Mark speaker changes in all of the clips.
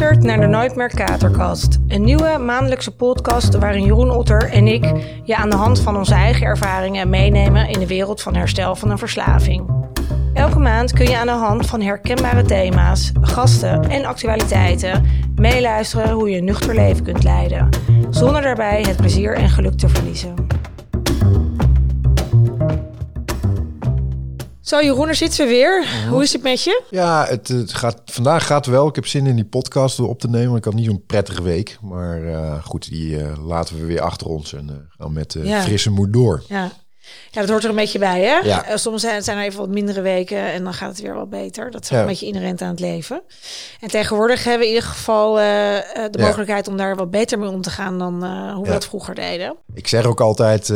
Speaker 1: naar de Nooit meer Katerkast. Een nieuwe maandelijkse podcast waarin Jeroen Otter en ik je aan de hand van onze eigen ervaringen meenemen in de wereld van herstel van een verslaving. Elke maand kun je aan de hand van herkenbare thema's, gasten en actualiteiten meeluisteren hoe je een nuchter leven kunt leiden, zonder daarbij het plezier en geluk te verliezen. Zo, Jeroen, er zitten we weer. Hoe is het met je?
Speaker 2: Ja, het, het gaat, vandaag gaat wel. Ik heb zin in die podcast op te nemen. Ik had niet zo'n prettige week. Maar uh, goed, die uh, laten we weer achter ons en uh, gaan met ja. frisse moed door.
Speaker 1: Ja. ja, dat hoort er een beetje bij, hè? Ja. Soms zijn, zijn er even wat mindere weken en dan gaat het weer wat beter. Dat is ja. een beetje inherent aan het leven. En tegenwoordig hebben we in ieder geval de mogelijkheid om daar wat beter mee om te gaan dan hoe we dat vroeger deden.
Speaker 2: Ik zeg ook altijd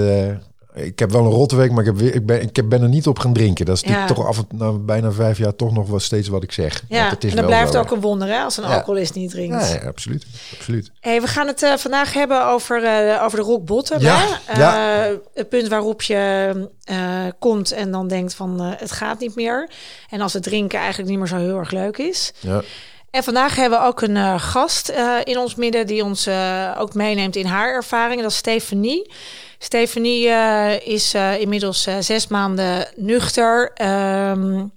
Speaker 2: ik heb wel een rotte week, maar ik, heb weer, ik, ben, ik ben er niet op gaan drinken. Dat is ja. toch af en na bijna vijf jaar toch nog wel steeds wat ik zeg.
Speaker 1: Ja,
Speaker 2: het is
Speaker 1: en dat blijft ook een wonder hè, als een ja. alcoholist niet drinkt.
Speaker 2: Ja, absoluut. absoluut.
Speaker 1: Hey, we gaan het uh, vandaag hebben over, uh, over de rock bottom. Ja. Hè? ja. Uh, het punt waarop je komt en dan denkt van het gaat niet meer. En als het drinken eigenlijk niet meer zo heel erg leuk is. Ja. En vandaag hebben we ook een gast in ons midden die ons ook meeneemt in haar ervaringen. Dat is Stefanie. Stefanie uh, is uh, inmiddels uh, zes maanden nuchter. Um,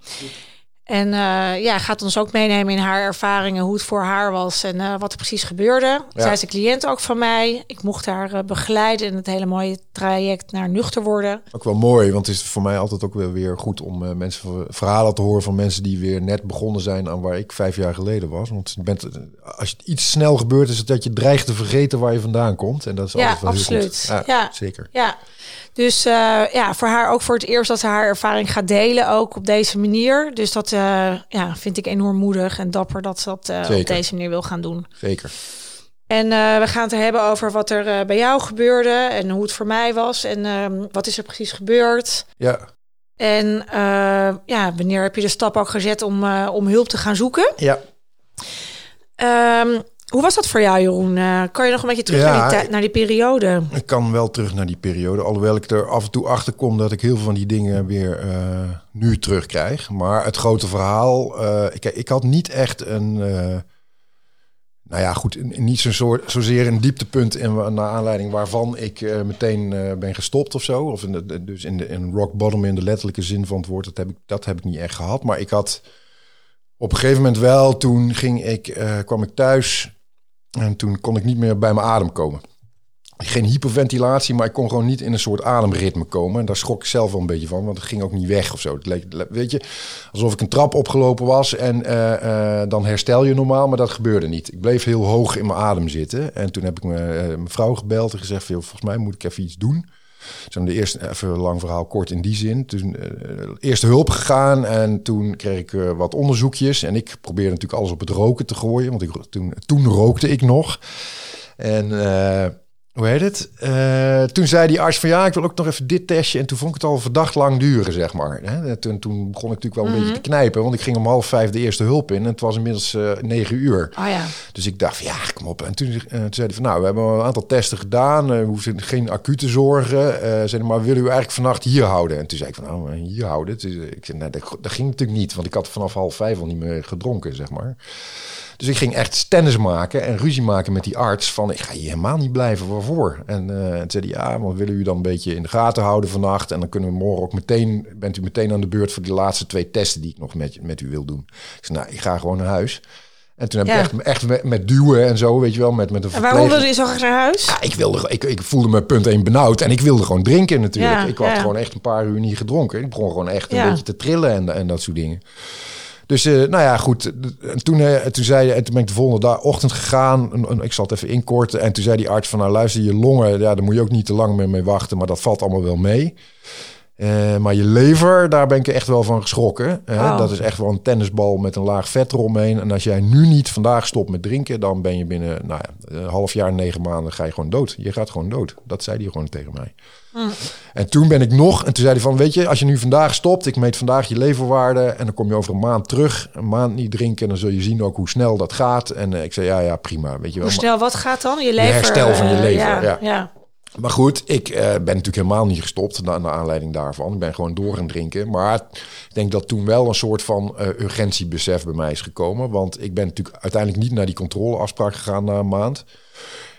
Speaker 1: en uh, ja, gaat ons ook meenemen in haar ervaringen, hoe het voor haar was en uh, wat er precies gebeurde. Ja. Zij is een cliënt ook van mij. Ik mocht haar uh, begeleiden in het hele mooie traject naar nuchter worden.
Speaker 2: Ook wel mooi, want het is voor mij altijd ook wel weer goed om mensen verhalen te horen van mensen die weer net begonnen zijn aan waar ik vijf jaar geleden was. Want je bent, als het iets snel gebeurt, is het dat je dreigt te vergeten waar je vandaan komt. En dat is
Speaker 1: ja,
Speaker 2: altijd wel
Speaker 1: absoluut.
Speaker 2: Heel
Speaker 1: goed. Ja,
Speaker 2: ja, zeker.
Speaker 1: Ja. Dus uh, ja, voor haar ook voor het eerst dat ze haar ervaring gaat delen, ook op deze manier. Dus dat uh, ja, vind ik enorm moedig en dapper dat ze dat uh, op deze manier wil gaan doen.
Speaker 2: Zeker.
Speaker 1: En we gaan het hebben over wat er bij jou gebeurde en hoe het voor mij was en ehm, wat is er precies gebeurd.
Speaker 2: Ja.
Speaker 1: En ja, wanneer heb je de stap ook gezet om, om hulp te gaan zoeken?
Speaker 2: Ja.
Speaker 1: Um, hoe was dat voor jou, Jeroen? Uh, kan je nog een beetje terug ja, naar, die naar, die periode?
Speaker 2: Ik kan wel terug naar die periode. Alhoewel ik er af en toe achter kom dat ik heel veel van die dingen weer uh, nu terugkrijg. Maar het grote verhaal. Uh, ik, ik had niet echt een. nou ja, goed. Niet zo soort, zozeer een dieptepunt in, naar aanleiding waarvan ik meteen ben gestopt of zo. Of in de, dus in, de, in rock bottom in de letterlijke zin van het woord. Dat heb ik, dat heb ik niet echt gehad. Maar ik had. Op een gegeven moment wel, toen ging ik, kwam ik thuis en toen kon ik niet meer bij mijn adem komen. Geen hyperventilatie, maar ik kon gewoon niet in een soort ademritme komen. En daar schrok ik zelf wel een beetje van, want het ging ook niet weg of zo. Het leek, weet je, alsof ik een trap opgelopen was en uh, uh, dan herstel je normaal, maar dat gebeurde niet. Ik bleef heel hoog in mijn adem zitten. En toen heb ik me, uh, mijn vrouw gebeld en gezegd, volgens mij moet ik even iets doen. Zijn de eerste, even lang verhaal kort in die zin. Toen uh, eerste hulp gegaan en toen kreeg ik uh, wat onderzoekjes. En ik probeerde natuurlijk alles op het roken te gooien, want ik, toen, toen rookte ik nog. En uh, hoe heet het? Uh, toen zei die arts van ja, ik wil ook nog even dit testje. En toen vond ik het al verdacht lang duren, zeg maar. Hè? Toen, toen begon ik natuurlijk wel een mm -hmm. beetje te knijpen. Want ik ging om half vijf de eerste hulp in. En het was inmiddels uh, negen uur.
Speaker 1: Oh, ja.
Speaker 2: Dus ik dacht ja, kom op. En toen, uh, toen zei hij van nou, we hebben een aantal testen gedaan. we hoeven geen acute zorgen. zei maar willen u eigenlijk vannacht hier houden? En toen zei ik van nou, hier houden. Dus ik zei, nee, dat, dat ging natuurlijk niet. Want ik had vanaf half vijf al niet meer gedronken, zeg maar. Dus ik ging echt tennis maken en ruzie maken met die arts. Van ik ga hier helemaal niet blijven, waarvoor? En uh, toen zei hij, ja, maar willen u dan een beetje in de gaten houden vannacht? En dan kunnen we morgen ook meteen, bent u meteen aan de beurt voor die laatste twee testen die ik nog met, met u wil doen. Ik zei, nou, ik ga gewoon naar huis. En toen heb ja. ik echt, echt met, met, duwen en zo, weet je wel, met, met een
Speaker 1: En waarom wilde je zo graag naar huis?
Speaker 2: Ja, ik, wilde, ik, ik voelde me punt één benauwd en ik wilde gewoon drinken natuurlijk. Ja, ik had gewoon echt een paar uur niet gedronken. Ik begon gewoon echt een beetje te trillen en, en dat soort dingen. Dus uh, nou ja, goed. En toen, uh, toen zei en toen ben ik de volgende dag, ochtend gegaan. Ik zal het even inkorten. En toen zei die arts van, nou luister, je longen, ja, daar moet je ook niet te lang meer mee wachten. Maar dat valt allemaal wel mee. Uh, maar je lever, daar ben ik echt wel van geschrokken. Oh. Dat is echt wel een tennisbal met een laag vet eromheen. En als jij nu niet vandaag stopt met drinken, dan ben je binnen nou ja, een half jaar, negen maanden, ga je gewoon dood. Je gaat gewoon dood. Dat zei hij gewoon tegen mij. Mm. En toen ben ik nog, en toen zei hij van, weet je, als je nu vandaag stopt, ik meet vandaag je leverwaarde en dan kom je over een maand terug, een maand niet drinken, dan zul je zien ook hoe snel dat gaat. En uh, ik zei, ja, ja, prima. Weet je wel.
Speaker 1: Hoe snel wat gaat dan? Je lever?
Speaker 2: Je herstel van je lever,
Speaker 1: uh,
Speaker 2: ja.
Speaker 1: ja.
Speaker 2: Maar goed, ik uh, ben natuurlijk helemaal niet gestopt naar de aanleiding daarvan. Ik ben gewoon door gaan drinken. Maar ik denk dat toen wel een soort van uh, urgentiebesef bij mij is gekomen. Want ik ben natuurlijk uiteindelijk niet naar die controleafspraak gegaan na een maand.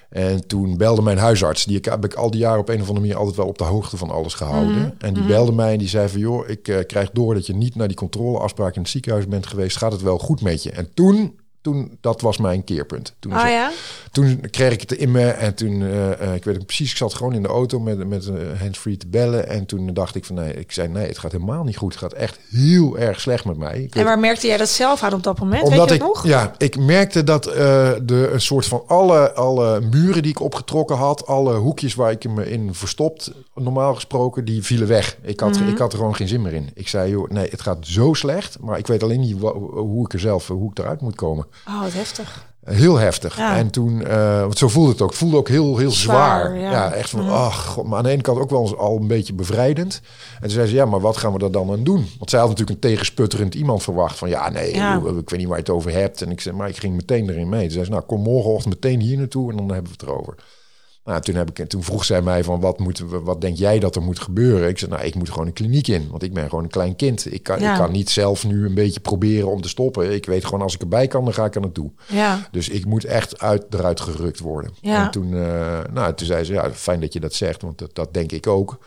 Speaker 2: En toen belde mijn huisarts, die heb ik al die jaren op een of andere manier altijd wel op de hoogte van alles gehouden. Mhm. En die mhm. belde mij en die zei van joh, ik uh, krijg door dat je niet naar die controleafspraak in het ziekenhuis bent geweest. Gaat het wel goed met je? En toen toen, dat was mijn keerpunt. Toen,
Speaker 1: oh, ja?
Speaker 2: Toen kreeg ik het in me en toen, uh, ik weet het precies, ik zat gewoon in de auto met, met uh, handsfree te bellen. En toen dacht ik van nee, ik zei nee, het gaat helemaal niet goed. Het gaat echt heel erg slecht met mij.
Speaker 1: en waar merkte jij dat zelf aan op dat moment? Omdat weet je
Speaker 2: ik,
Speaker 1: nog?
Speaker 2: Ja, ik merkte dat uh, de een soort van alle, alle muren die ik opgetrokken had, alle hoekjes waar ik me in verstopt, normaal gesproken, die vielen weg. Ik had, mhm. ik had er gewoon geen zin meer in. Ik zei joh, nee, het gaat zo slecht, maar ik weet alleen niet hoe ik er zelf, hoe ik eruit moet komen.
Speaker 1: Oh, wat heftig.
Speaker 2: Heel heftig. En toen, uh, want zo voelde het ook. voelde ook heel, heel zwaar. ja. echt van, ach, maar aan de ene kant ook wel al een beetje bevrijdend. En toen zei ze, ja, maar wat gaan we er dan aan doen? Want zij had natuurlijk een tegensputterend iemand verwacht. Van, ja, nee, ik weet niet waar je het over hebt. En ik zei, maar ik ging meteen erin mee. Toen zei ze, nou, kom morgenochtend meteen hier naartoe en dan hebben we het erover. Nou, toen, heb ik, toen vroeg zij mij van wat, moet, wat denk jij dat er moet gebeuren? Ik zei, nou, ik moet gewoon een kliniek in, want ik ben gewoon een klein kind. Ik kan, ik kan niet zelf nu een beetje proberen om te stoppen. Ik weet gewoon, als ik erbij kan, dan ga ik er naartoe.
Speaker 1: Ja.
Speaker 2: Dus ik moet echt uit, eruit gerukt worden.
Speaker 1: Ja.
Speaker 2: En toen, uh, nou, toen zei ze, ja, fijn dat je dat zegt, want dat, dat denk ik ook.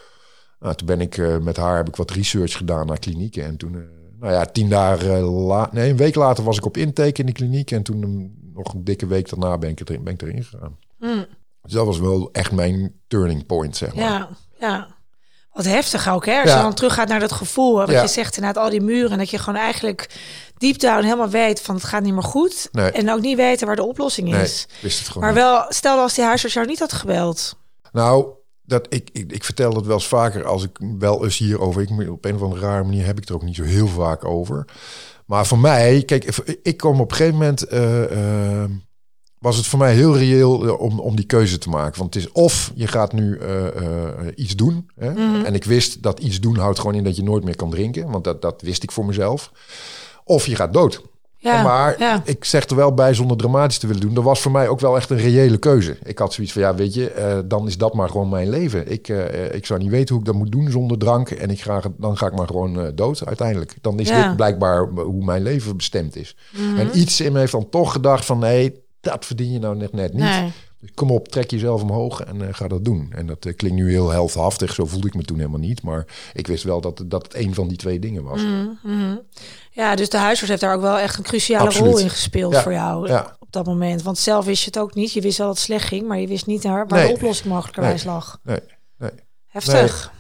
Speaker 2: Nou, toen ben ik uh, met haar, heb ik wat research gedaan naar klinieken. En toen, uh, nou ja, tien dagen la nee, een week later was ik op intake in de kliniek. En toen nog een dikke week daarna ben ik, erin, ben ik erin gegaan. Mm. Dus dat was wel echt mijn turning point, zeg maar.
Speaker 1: Ja, ja. Wat heftig ook, hè? Als ja. je dan teruggaat naar dat gevoel, wat je zegt inderdaad, al die muren, dat je gewoon eigenlijk deep down helemaal weet van het gaat niet meer goed. En ook niet weten waar de oplossing is.
Speaker 2: wist het gewoon
Speaker 1: maar wel, stel als die huisarts jou niet had gebeld.
Speaker 2: Nou, dat, ik, ik, ik vertel dat wel eens vaker als ik wel eens hierover. Ik, op een of andere rare manier heb ik er ook niet zo heel vaak over. Maar voor mij, kijk, ik kom op een gegeven moment. Uh, was het voor mij heel reëel eh, om, om die keuze te maken. Want het is of je gaat nu uh, uh, iets doen. Hè? Mhm. En ik wist dat iets doen houdt gewoon in dat je nooit meer kan drinken. Want dat, dat wist ik voor mezelf. Of je gaat dood. Ja, maar ik zeg er wel bij, zonder dramatisch te willen doen, dat was voor mij ook wel echt een reële keuze. Ik had zoiets van, ja, weet je, uh, dan is dat maar gewoon mijn leven. Ik, uh, ik zou niet weten hoe ik dat moet doen zonder drank. En ik ga, dan ga ik maar gewoon uh, dood uiteindelijk. Dan is dit blijkbaar hoe mijn leven bestemd is. Mm En iets in me heeft dan toch gedacht van, nee, dat verdien je nou net, net niet. Dus kom op, trek jezelf omhoog en uh, ga dat doen. En dat uh, klinkt nu heel heldhaftig, zo voelde ik me toen helemaal niet. Maar ik wist wel dat, dat het een van die twee dingen was.
Speaker 1: Mm -hmm. Ja, dus de huisarts heeft daar ook wel echt een cruciale rol in gespeeld voor jou ja. op dat moment. Want zelf wist je het ook niet. Je wist wel dat het slecht ging, maar je wist niet waar nee. de oplossing mogelijkerwijs
Speaker 2: nee.
Speaker 1: lag.
Speaker 2: Nee, nee.
Speaker 1: Heftig.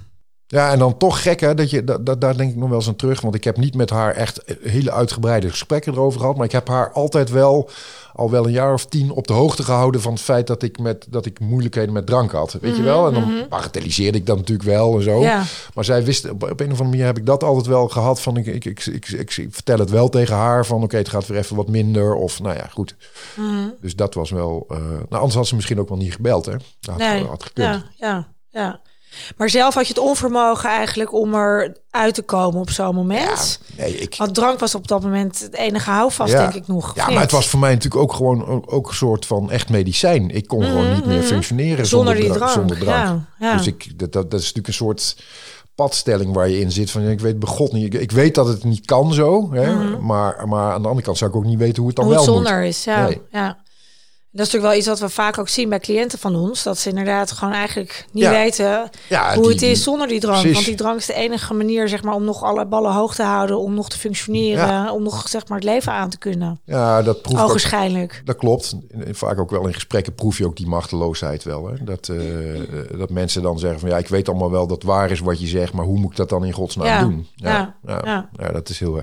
Speaker 2: Ja, en dan toch gek hè, dat je, dat, daar denk ik nog wel eens aan terug. Want ik heb niet met haar echt hele uitgebreide gesprekken erover gehad. Maar ik heb haar altijd wel, al wel een jaar of tien, op de hoogte gehouden van het feit dat ik, met, dat ik moeilijkheden met drank had. Weet je mhm, wel? En dan mm bagatelliseerde ik dat natuurlijk wel en zo.
Speaker 1: Ja.
Speaker 2: Maar zij wist, op, een of andere manier heb ik dat altijd wel gehad. Van ik, ik, ik, ik, ik, vertel het wel tegen haar van oké, het gaat weer even wat minder. Of nou ja, goed.
Speaker 1: Mhm.
Speaker 2: Dus dat was wel. Uh, nou, anders had ze misschien ook wel niet gebeld, hè? Dat
Speaker 1: nee. had gekund. Ja, ja, ja. Maar zelf had je het onvermogen eigenlijk om er uit te komen op zo'n moment.
Speaker 2: Ja, nee, ik...
Speaker 1: Want drank was op dat moment het enige houvast, denk ik nog.
Speaker 2: Ja, maar het was voor mij natuurlijk ook gewoon ook een soort van echt medicijn. Ik kon gewoon niet meer mhm, mhm. functioneren zonder, zonder, drank, zonder drank. Ja, Dus ik, dat, dat, dat is natuurlijk een soort padstelling waar je in zit. Van ik weet begot niet. Ik, weet dat het niet kan zo. Hè, mhm. maar, maar aan de andere kant zou ik ook niet weten hoe het dan
Speaker 1: hoe
Speaker 2: wel
Speaker 1: zonder
Speaker 2: moet.
Speaker 1: is. Ja, ja. Dat is natuurlijk wel iets wat we vaak ook zien bij cliënten van ons. Dat ze inderdaad gewoon eigenlijk niet weten hoe het is zonder die drank. Want die drank is de enige manier zeg maar, om nog alle ballen hoog te houden. Om nog te functioneren. Om nog zeg maar, het leven aan te kunnen.
Speaker 2: Ja, dat proef
Speaker 1: waarschijnlijk.
Speaker 2: Dat klopt. Vaak ook wel in gesprekken proef je ook die machteloosheid wel. Hè? Dat, uh, dat mensen dan zeggen van ja, ik weet allemaal wel dat waar is wat je zegt. Maar hoe moet ik dat dan in godsnaam doen?
Speaker 1: Ja.
Speaker 2: Ja. Ja. dat is heel...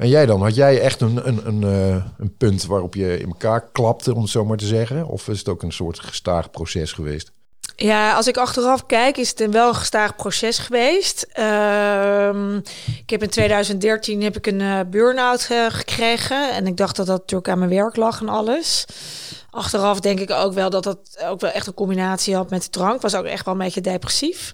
Speaker 2: En jij dan? Had jij echt een, een, een, uh, een punt waarop je in elkaar klapte, om het zo maar te zeggen? Of is het ook een soort gestaag proces geweest?
Speaker 1: Ja, als ik achteraf kijk, is het een wel gestaag proces geweest. Uh, ik heb in 2013 heb ik een uh, burn-out uh, gekregen. En ik dacht dat dat natuurlijk aan mijn werk lag en alles. Achteraf denk ik ook wel dat dat ook wel echt een combinatie had met de drank. Was ook echt wel een beetje depressief.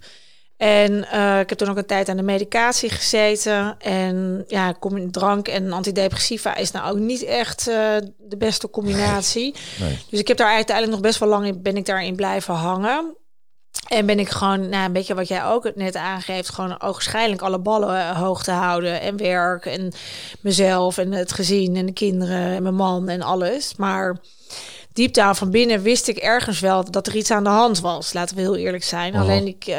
Speaker 1: En uh, ik heb toen ook een tijd aan de medicatie gezeten. En ja, drank en antidepressiva is nou ook niet echt uh, de beste combinatie. Nee. Dus ik heb daar uiteindelijk nog best wel lang in, ben ik daarin blijven hangen. En ben ik gewoon, nou, een beetje wat jij ook net aangeeft, gewoon ogenschijnlijk alle ballen eh, hoog te houden. En werk en mezelf en het gezin en de kinderen en mijn man en alles. Maar diep down van binnen wist ik ergens wel dat er iets aan de hand was. Laten we heel eerlijk zijn. Alleen ik, uh,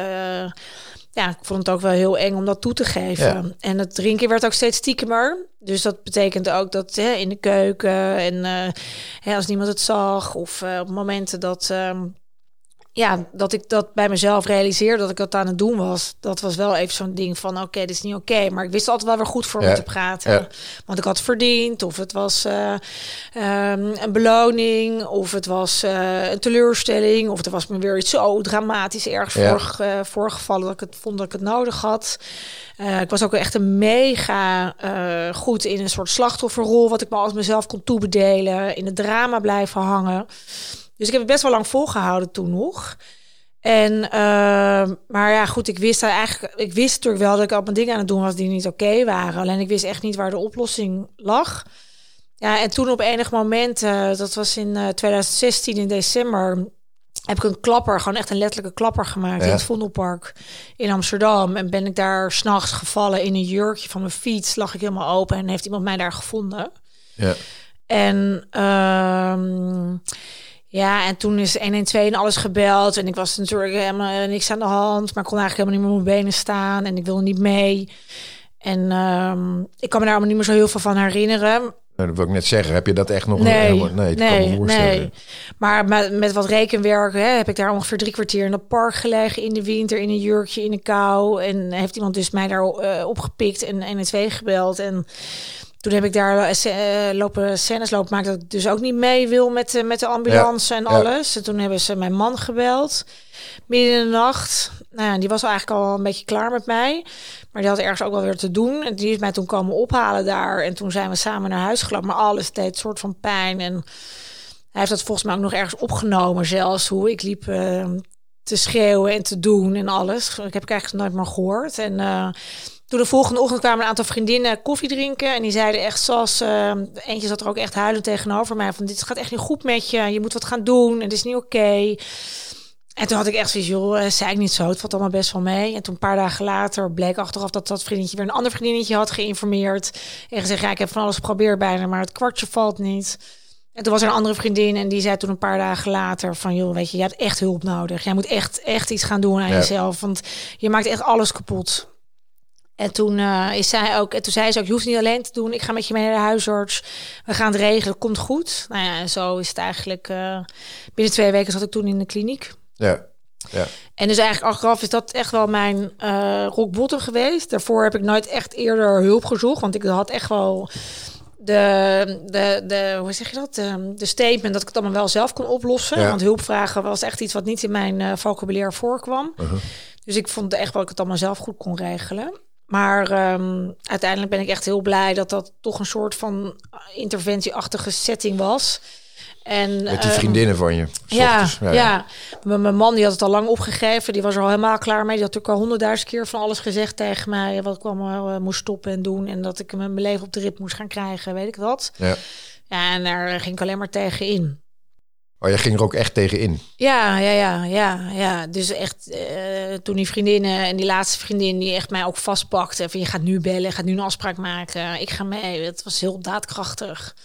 Speaker 1: ja, ik vond het ook wel heel eng om dat toe te geven. En het drinken werd ook steeds stiekemer. Dus dat betekent ook dat hè, in de keuken en uh, hè, als niemand het zag of uh, op momenten dat. Uh, ja, dat ik dat bij mezelf realiseerde dat ik dat aan het doen was. Dat was wel even zo'n ding van, oké, dit is niet oké. Maar ik wist altijd wel weer goed voor me te praten. Want ik had verdiend, of het was uh, um, een beloning, of het was uh, een teleurstelling, of er was me weer iets zo dramatisch ergens voor, uh, voorgevallen dat ik het vond dat ik het nodig had. ik was ook echt een mega goed in een soort slachtofferrol, wat ik me als mezelf kon toebedelen, in het drama blijven hangen. Dus ik heb het best wel lang volgehouden toen nog. En, uh, maar ja, goed, ik wist eigenlijk, ik wist natuurlijk wel dat ik al mijn dingen aan het doen was die niet oké waren. Alleen ik wist echt niet waar de oplossing lag. Ja, en toen op enig moment, uh, dat was in uh, 2016 in december, heb ik een klapper, gewoon echt een letterlijke klapper gemaakt ja. in het Vondelpark in Amsterdam. En ben ik daar s'nachts gevallen in een jurkje van mijn fiets, lag ik helemaal open en heeft iemand mij daar gevonden.
Speaker 2: Ja.
Speaker 1: En uh, ja, en toen is 112 en alles gebeld. En ik was natuurlijk helemaal niks aan de hand. Maar ik kon eigenlijk helemaal niet meer op mijn benen staan. En ik wilde niet mee. En um, ik kan me daar allemaal niet meer zo heel veel van herinneren.
Speaker 2: Nou, dat wil ik net zeggen. Heb je dat echt nog?
Speaker 1: Nee,
Speaker 2: helemaal, nee,
Speaker 1: nee, nee. Maar met, met wat rekenwerk hè, heb ik daar ongeveer drie kwartier in het park gelegen in de winter, in een jurkje, in de kou. En heeft iemand dus mij daar uh, opgepikt en 112 gebeld. En toen heb ik daar uh, lopen scènes lopen maken dat ik dus ook niet mee wil met, uh, met de ambulance en alles. En toen hebben ze mijn man gebeld midden in de nacht. Nou ja, die was eigenlijk al een beetje klaar met mij. Maar die had ergens ook wel weer te doen. En die is mij toen komen ophalen daar. En toen zijn we samen naar huis gelopen. Maar alles deed een soort van pijn. En hij heeft dat volgens mij ook nog ergens opgenomen zelfs. Hoe ik liep uh, te schreeuwen en te doen en alles. Ik heb ik eigenlijk nooit meer gehoord. En toen de volgende ochtend kwamen een aantal vriendinnen koffie drinken. En die zeiden echt zoals... Uh, eentje zat er ook echt huilend tegenover mij. Van dit gaat echt niet goed met je. Je moet wat gaan doen. En het is niet oké. Okay. En toen had ik echt zoiets, joh, uh, zei ik niet zo. Het valt allemaal best wel mee. En toen een paar dagen later bleek achteraf dat dat vriendinnetje weer een ander vriendinnetje had geïnformeerd. En gezegd, ja, ik heb van alles geprobeerd bijna, maar het kwartje valt niet. En toen was er een andere vriendin en die zei toen een paar dagen later van... joh, weet je, je hebt echt hulp nodig. Jij moet echt, echt iets gaan doen aan ja. jezelf. Want je maakt echt alles kapot. En toen uh, is zij ook, en toen zei ze ook, je hoeft niet alleen te doen. Ik ga met je mee naar de huisarts. We gaan het regelen, komt goed. Nou ja, en zo is het eigenlijk. Uh, binnen twee weken zat ik toen in de kliniek.
Speaker 2: Ja. Ja.
Speaker 1: En dus eigenlijk achteraf is dat echt wel mijn uh, rock bottom geweest. Daarvoor heb ik nooit echt eerder hulp gezocht, want ik had echt wel de, de, de hoe zeg je dat? De, de statement dat ik het allemaal wel zelf kon oplossen. Ja. Want hulpvragen was echt iets wat niet in mijn vocabulaire voorkwam. Uh -huh. Dus ik vond echt wel dat ik het allemaal zelf goed kon regelen. Maar um, uiteindelijk ben ik echt heel blij dat dat toch een soort van interventieachtige setting was. En,
Speaker 2: Met die vriendinnen um, van je.
Speaker 1: Ja, ja, ja. Mijn man die had het al lang opgegeven. Die was er al helemaal klaar mee. Die had natuurlijk al honderdduizend keer van alles gezegd tegen mij. Wat ik allemaal uh, moest stoppen en doen. En dat ik mijn leven op de rit moest gaan krijgen. Weet ik wat.
Speaker 2: Ja.
Speaker 1: Ja, en daar ging ik alleen maar tegen in.
Speaker 2: Oh, je ging er ook echt tegen in?
Speaker 1: Ja, ja, ja, ja, ja. Dus echt, uh, toen die vriendinnen en die laatste vriendin die echt mij ook vastpakte. Van je gaat nu bellen, gaat nu een afspraak maken. Ik ga mee. Het was heel daadkrachtig.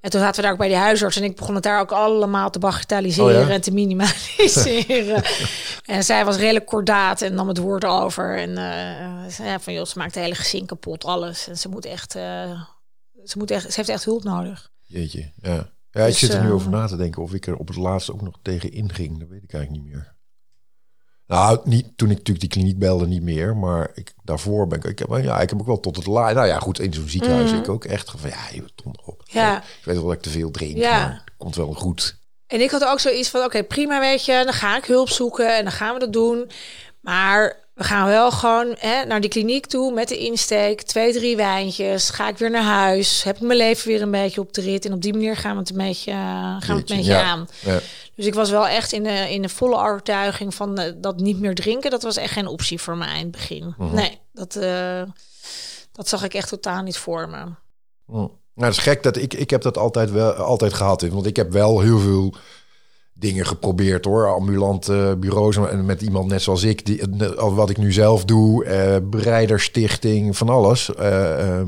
Speaker 1: En toen zaten we daar ook bij die huisarts en ik begon het daar ook allemaal te bagatelliseren oh ja? en te minimaliseren. en zij was redelijk kordaat en nam het woord over. En uh, zei van joh, ze maakt het hele gezin kapot, alles. En ze moet echt, uh, ze moet echt, ze heeft echt hulp nodig.
Speaker 2: Jeetje, ja. Ja, ik dus, zit er nu over na te denken of ik er op het laatste ook nog tegen inging. Dat weet ik eigenlijk niet meer. Nou, niet, toen ik natuurlijk die kliniek belde, niet meer. Maar ik, daarvoor ben ik, ik heb, ja, ik heb ook wel tot het laat. Nou ja, goed, in zo'n ziekenhuis mm. ik ook echt van, ja, je ton op.
Speaker 1: Ja.
Speaker 2: Ik weet wel dat ik te veel drink, ja. maar het komt wel goed.
Speaker 1: En ik had ook zoiets van, oké, okay, prima, weet je, dan ga ik hulp zoeken en dan gaan we dat doen. Maar we gaan wel gewoon hè, naar die kliniek toe met de insteek. Twee, drie wijntjes. Ga ik weer naar huis. Heb ik mijn leven weer een beetje op de rit. En op die manier gaan we het een beetje, gaan we het een beetje
Speaker 2: ja.
Speaker 1: aan.
Speaker 2: Ja.
Speaker 1: Dus ik was wel echt in de, in de volle overtuiging van uh, dat niet meer drinken. Dat was echt geen optie voor mij in het begin.
Speaker 2: Mhm.
Speaker 1: Nee, dat, uh, dat zag ik echt totaal niet voor me.
Speaker 2: Mm. Nou, dat is gek dat ik, ik heb dat altijd wel altijd gehad. Want ik heb wel heel veel dingen geprobeerd hoor. Ambulante bureaus met iemand net zoals ik, die, wat ik nu zelf doe, uh, Breiderstichting, van alles. Uh,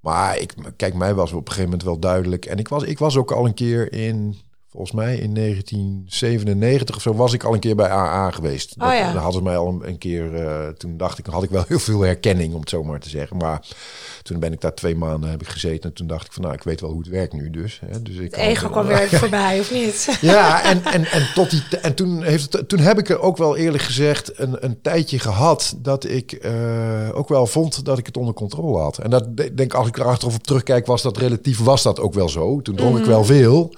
Speaker 2: maar ik, kijk, mij was op een gegeven moment wel duidelijk. En ik was, ik was ook al een keer in volgens mij in 1997 of zo was ik al een keer bij AA geweest.
Speaker 1: Oh, ja.
Speaker 2: Dan hadden ze mij al een, keer. Uh, toen dacht ik, had ik wel heel veel herkenning, om het zo maar te zeggen. Maar toen ben ik daar twee maanden heb ik gezeten. En toen dacht ik van, nou, ik weet wel hoe het werkt nu. Dus, hè, dus ik
Speaker 1: het ego kwam weer voorbij, of niet?
Speaker 2: Ja, en, en, en, tot die, en toen, heeft het, toen heb ik er ook wel eerlijk gezegd een, een tijdje gehad dat ik uh, ook wel vond dat ik het onder controle had. En dat denk als ik er achteraf op terugkijk, was dat relatief, was dat ook wel zo. Toen dronk ik mhm. wel veel.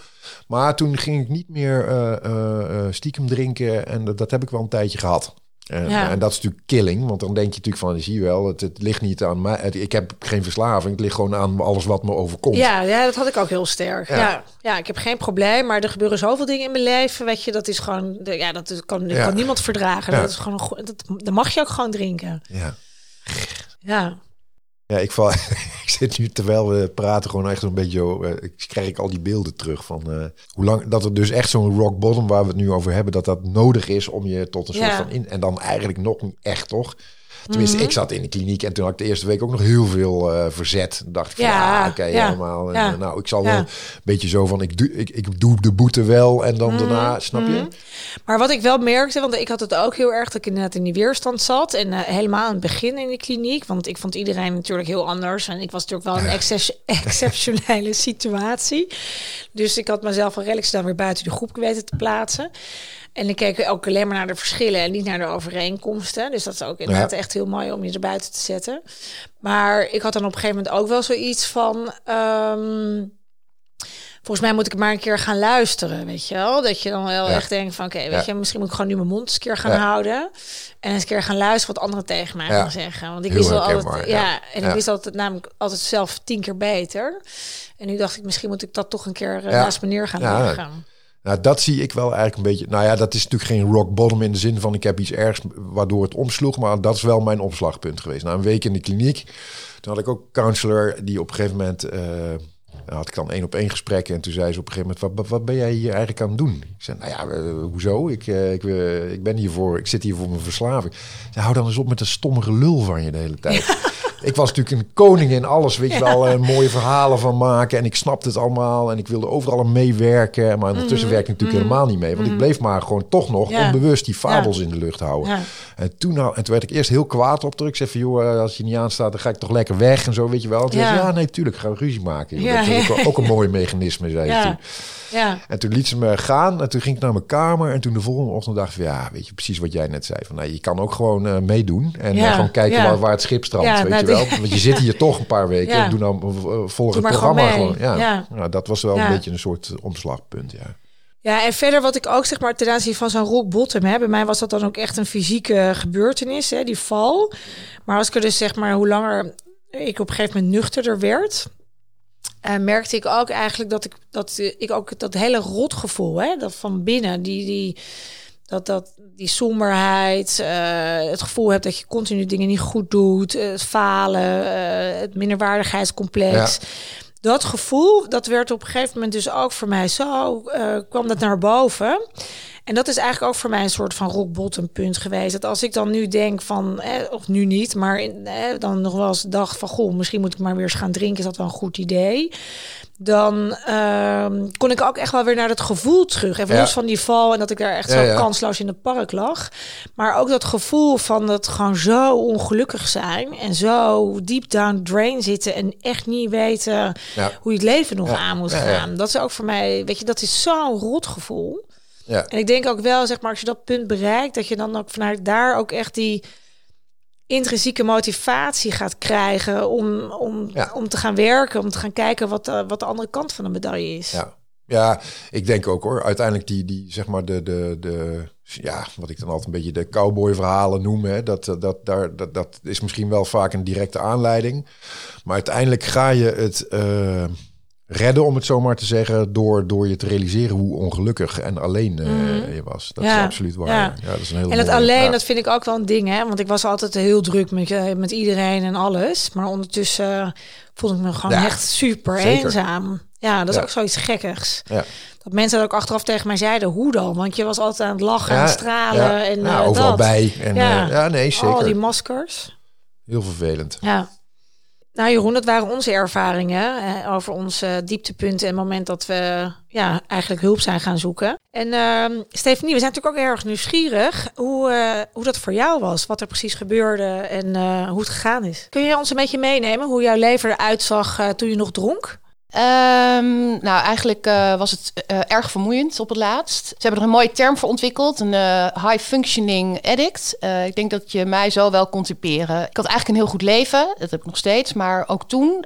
Speaker 2: Maar toen ging ik niet meer uh, stiekem drinken. En dat, dat, heb ik wel een tijdje gehad. En, en, dat is natuurlijk killing. Want dan denk je natuurlijk van, zie je wel, het, het ligt niet aan mij. ik heb geen verslaving. Het ligt gewoon aan alles wat me overkomt.
Speaker 1: Ja, ja dat had ik ook heel sterk. Ja. ja. ik heb geen probleem. Maar er gebeuren zoveel dingen in mijn leven. Weet je, dat is gewoon, ja, dat kan, kan niemand verdragen. Dat is gewoon, dat, dan mag je ook gewoon drinken.
Speaker 2: Ja.
Speaker 1: Ja.
Speaker 2: Ja, ik, val, ik zit nu terwijl we praten gewoon echt een beetje... Uh, ik krijg ik al die beelden terug van uh, hoe lang... Dat er dus echt zo'n rock bottom waar we het nu over hebben... dat dat nodig is om je tot een soort van... In, en dan eigenlijk nog niet echt, toch? Tenminste, ik mhm. zat in de kliniek en toen had ik de eerste week ook nog heel veel uh, verzet. dacht ik van, ja, ah, oké, ja, helemaal. En, ja. nou, ik zal wel een beetje zo van, ik doe, ik, ik doe de boete wel en dan mhm. daarna, snap je? Mhm.
Speaker 1: Maar wat ik wel merkte, want ik had het ook heel erg dat ik inderdaad in die weerstand zat. En uh, helemaal aan het begin in de kliniek, want ik vond iedereen natuurlijk heel anders. En ik was natuurlijk wel een exceptionele situatie. Dus ik had mezelf wel redelijk snel weer buiten de groep weten te plaatsen. En ik keek ook alleen maar naar de verschillen en niet naar de overeenkomsten. Dus dat is ook inderdaad echt heel mooi om je er buiten te zetten. Maar ik had dan op een gegeven moment ook wel zoiets van. Ehm, volgens mij moet ik maar een keer gaan luisteren, weet je wel? Dat je dan wel echt denkt van, oké, weet je, misschien moet ik gewoon nu mijn mond eens een keer gaan houden. En eens een keer gaan luisteren wat anderen tegen mij gaan zeggen. Want ik wist wel altijd, ja, en ik wist altijd namelijk altijd zelf tien keer beter. En nu dacht ik, misschien moet ik dat toch een keer uh, naast me neer gaan leggen.
Speaker 2: Nou, dat zie ik wel eigenlijk een beetje. Nou ja, dat is natuurlijk geen rock bottom in de zin van ik heb iets ergs waardoor het omsloeg. Maar dat is wel mijn opslagpunt geweest. Na een week in de kliniek, toen had ik ook counselor die op een gegeven moment. Uh, had ik dan één op één gesprekken en toen zei ze op een gegeven moment: Wat, wat ben jij hier eigenlijk aan het doen? Ik zei: Nou ja, hoezo? Ik, uh, ik, ik ben hier voor, ik zit hier voor mijn verslaving. Ze hou dan eens op met een stomme lul van je de hele tijd. Ik was natuurlijk een koning in alles, weet je wel, uh, mooie verhalen van maken. En ik snapte het allemaal en ik wilde overal aan meewerken. Maar ondertussen mm werkte ik natuurlijk mhm. helemaal niet mee. Want ik mhm. bleef maar gewoon toch nog onbewust die fabels in de lucht houden. En, toen, nou, en toen werd ik eerst heel kwaad op. Toen ik zei van, joh, eh, als je niet aanstaat, dan ga ik toch lekker weg en zo, weet je wel. Toen ja. ja, nee, tuurlijk, we ruzie maken. dat is ook, ook, een mooi mechanisme, zei je toen.
Speaker 1: Ja.
Speaker 2: En toen liet ze me gaan en toen ging ik naar mijn kamer. En toen de volgende ochtend dacht ik, ja, weet je, precies wat jij net zei. Van, nou, je kan ook gewoon uh, meedoen en ja. uh, gewoon kijken waar, waar het schip strandt, weet nou, je wel. Want je zit hier toch een paar weken en doe dan uh, volg het programma gewoon. Ja. Nou, dat was wel een beetje een soort omslagpunt, ja.
Speaker 1: Ja, en verder wat ik ook zeg maar ten aanzien van zo'n rock bottom heb. Bij mij was dat dan ook echt een fysieke gebeurtenis, hè, die val. Maar als ik er dus zeg maar hoe langer ik op een gegeven moment nuchterder werd, uh, merkte ik ook eigenlijk dat ik dat ik ook dat hele rotgevoel, hè, dat van binnen, die, die, dat, dat, die somberheid, uh, het gevoel hebt dat je continu dingen niet goed doet, het falen, uh, het minderwaardigheidscomplex. Dat gevoel, dat werd op een gegeven moment dus ook voor mij zo, kwam dat naar boven. En dat is eigenlijk ook voor mij een soort van rock bottom punt geweest. Dat als ik dan nu denk van, eh, of nu niet, maar eh, dan nog wel eens dacht van, goh, misschien moet ik maar weer eens gaan drinken. Is dat wel een goed idee? Dan uh, kon ik ook echt wel weer naar dat gevoel terug. Even los van die val en dat ik daar echt zo kansloos in het park lag. Maar ook dat gevoel van dat gewoon zo ongelukkig zijn. En zo deep down drain zitten. En echt niet weten hoe je het leven nog aan moet gaan. Dat is ook voor mij, weet je, dat is zo'n rot gevoel.
Speaker 2: Ja.
Speaker 1: En ik denk ook wel, zeg maar, als je dat punt bereikt, dat je dan ook vanuit daar ook echt die intrinsieke motivatie gaat krijgen om, om, om te gaan werken, om te gaan kijken wat, uh, wat de andere kant van de medaille is.
Speaker 2: Ja. Ja, ik denk ook hoor. Uiteindelijk die, die zeg maar de, de, de, ja, wat ik dan altijd een beetje de cowboy verhalen noem. Hè, dat, dat, daar, dat, dat is misschien wel vaak een directe aanleiding. Maar uiteindelijk ga je het, uh, redden, om het zo maar te zeggen, door, door je te realiseren hoe ongelukkig en alleen uh, je was. Dat ja. is absoluut waar. Ja. ja. dat is een hele
Speaker 1: en het alleen, dat vind ik ook wel een ding, hè? Want ik was altijd heel druk met, uh, met iedereen en alles. Maar ondertussen voelde ik me gewoon echt super eenzaam. Ja, dat is ook zoiets gekkigs.
Speaker 2: Ja.
Speaker 1: dat mensen dat ook achteraf tegen mij zeiden, hoe dan? Want je was altijd aan het lachen en stralen. En,
Speaker 2: ja, overal bij. En, ja. ja, nee, zeker.
Speaker 1: Al die maskers.
Speaker 2: Heel vervelend.
Speaker 1: Ja. Nou Jeroen, dat waren onze ervaringen over onze dieptepunten en het moment dat we ja, eigenlijk hulp zijn gaan zoeken. En uh, Stefanie, we zijn natuurlijk ook erg nieuwsgierig hoe, uh, hoe dat voor jou was, wat er precies gebeurde en uh, hoe het gegaan is. Kun je ons een beetje meenemen hoe jouw leven eruit zag uh, toen je nog dronk?
Speaker 3: Um, nou, eigenlijk uh, was het uh, erg vermoeiend op het laatst. Ze hebben er een mooie term voor ontwikkeld, een uh, high functioning addict. ik denk dat je mij zo wel kon typeren. Ik had eigenlijk een heel goed leven, dat heb ik nog steeds, maar ook toen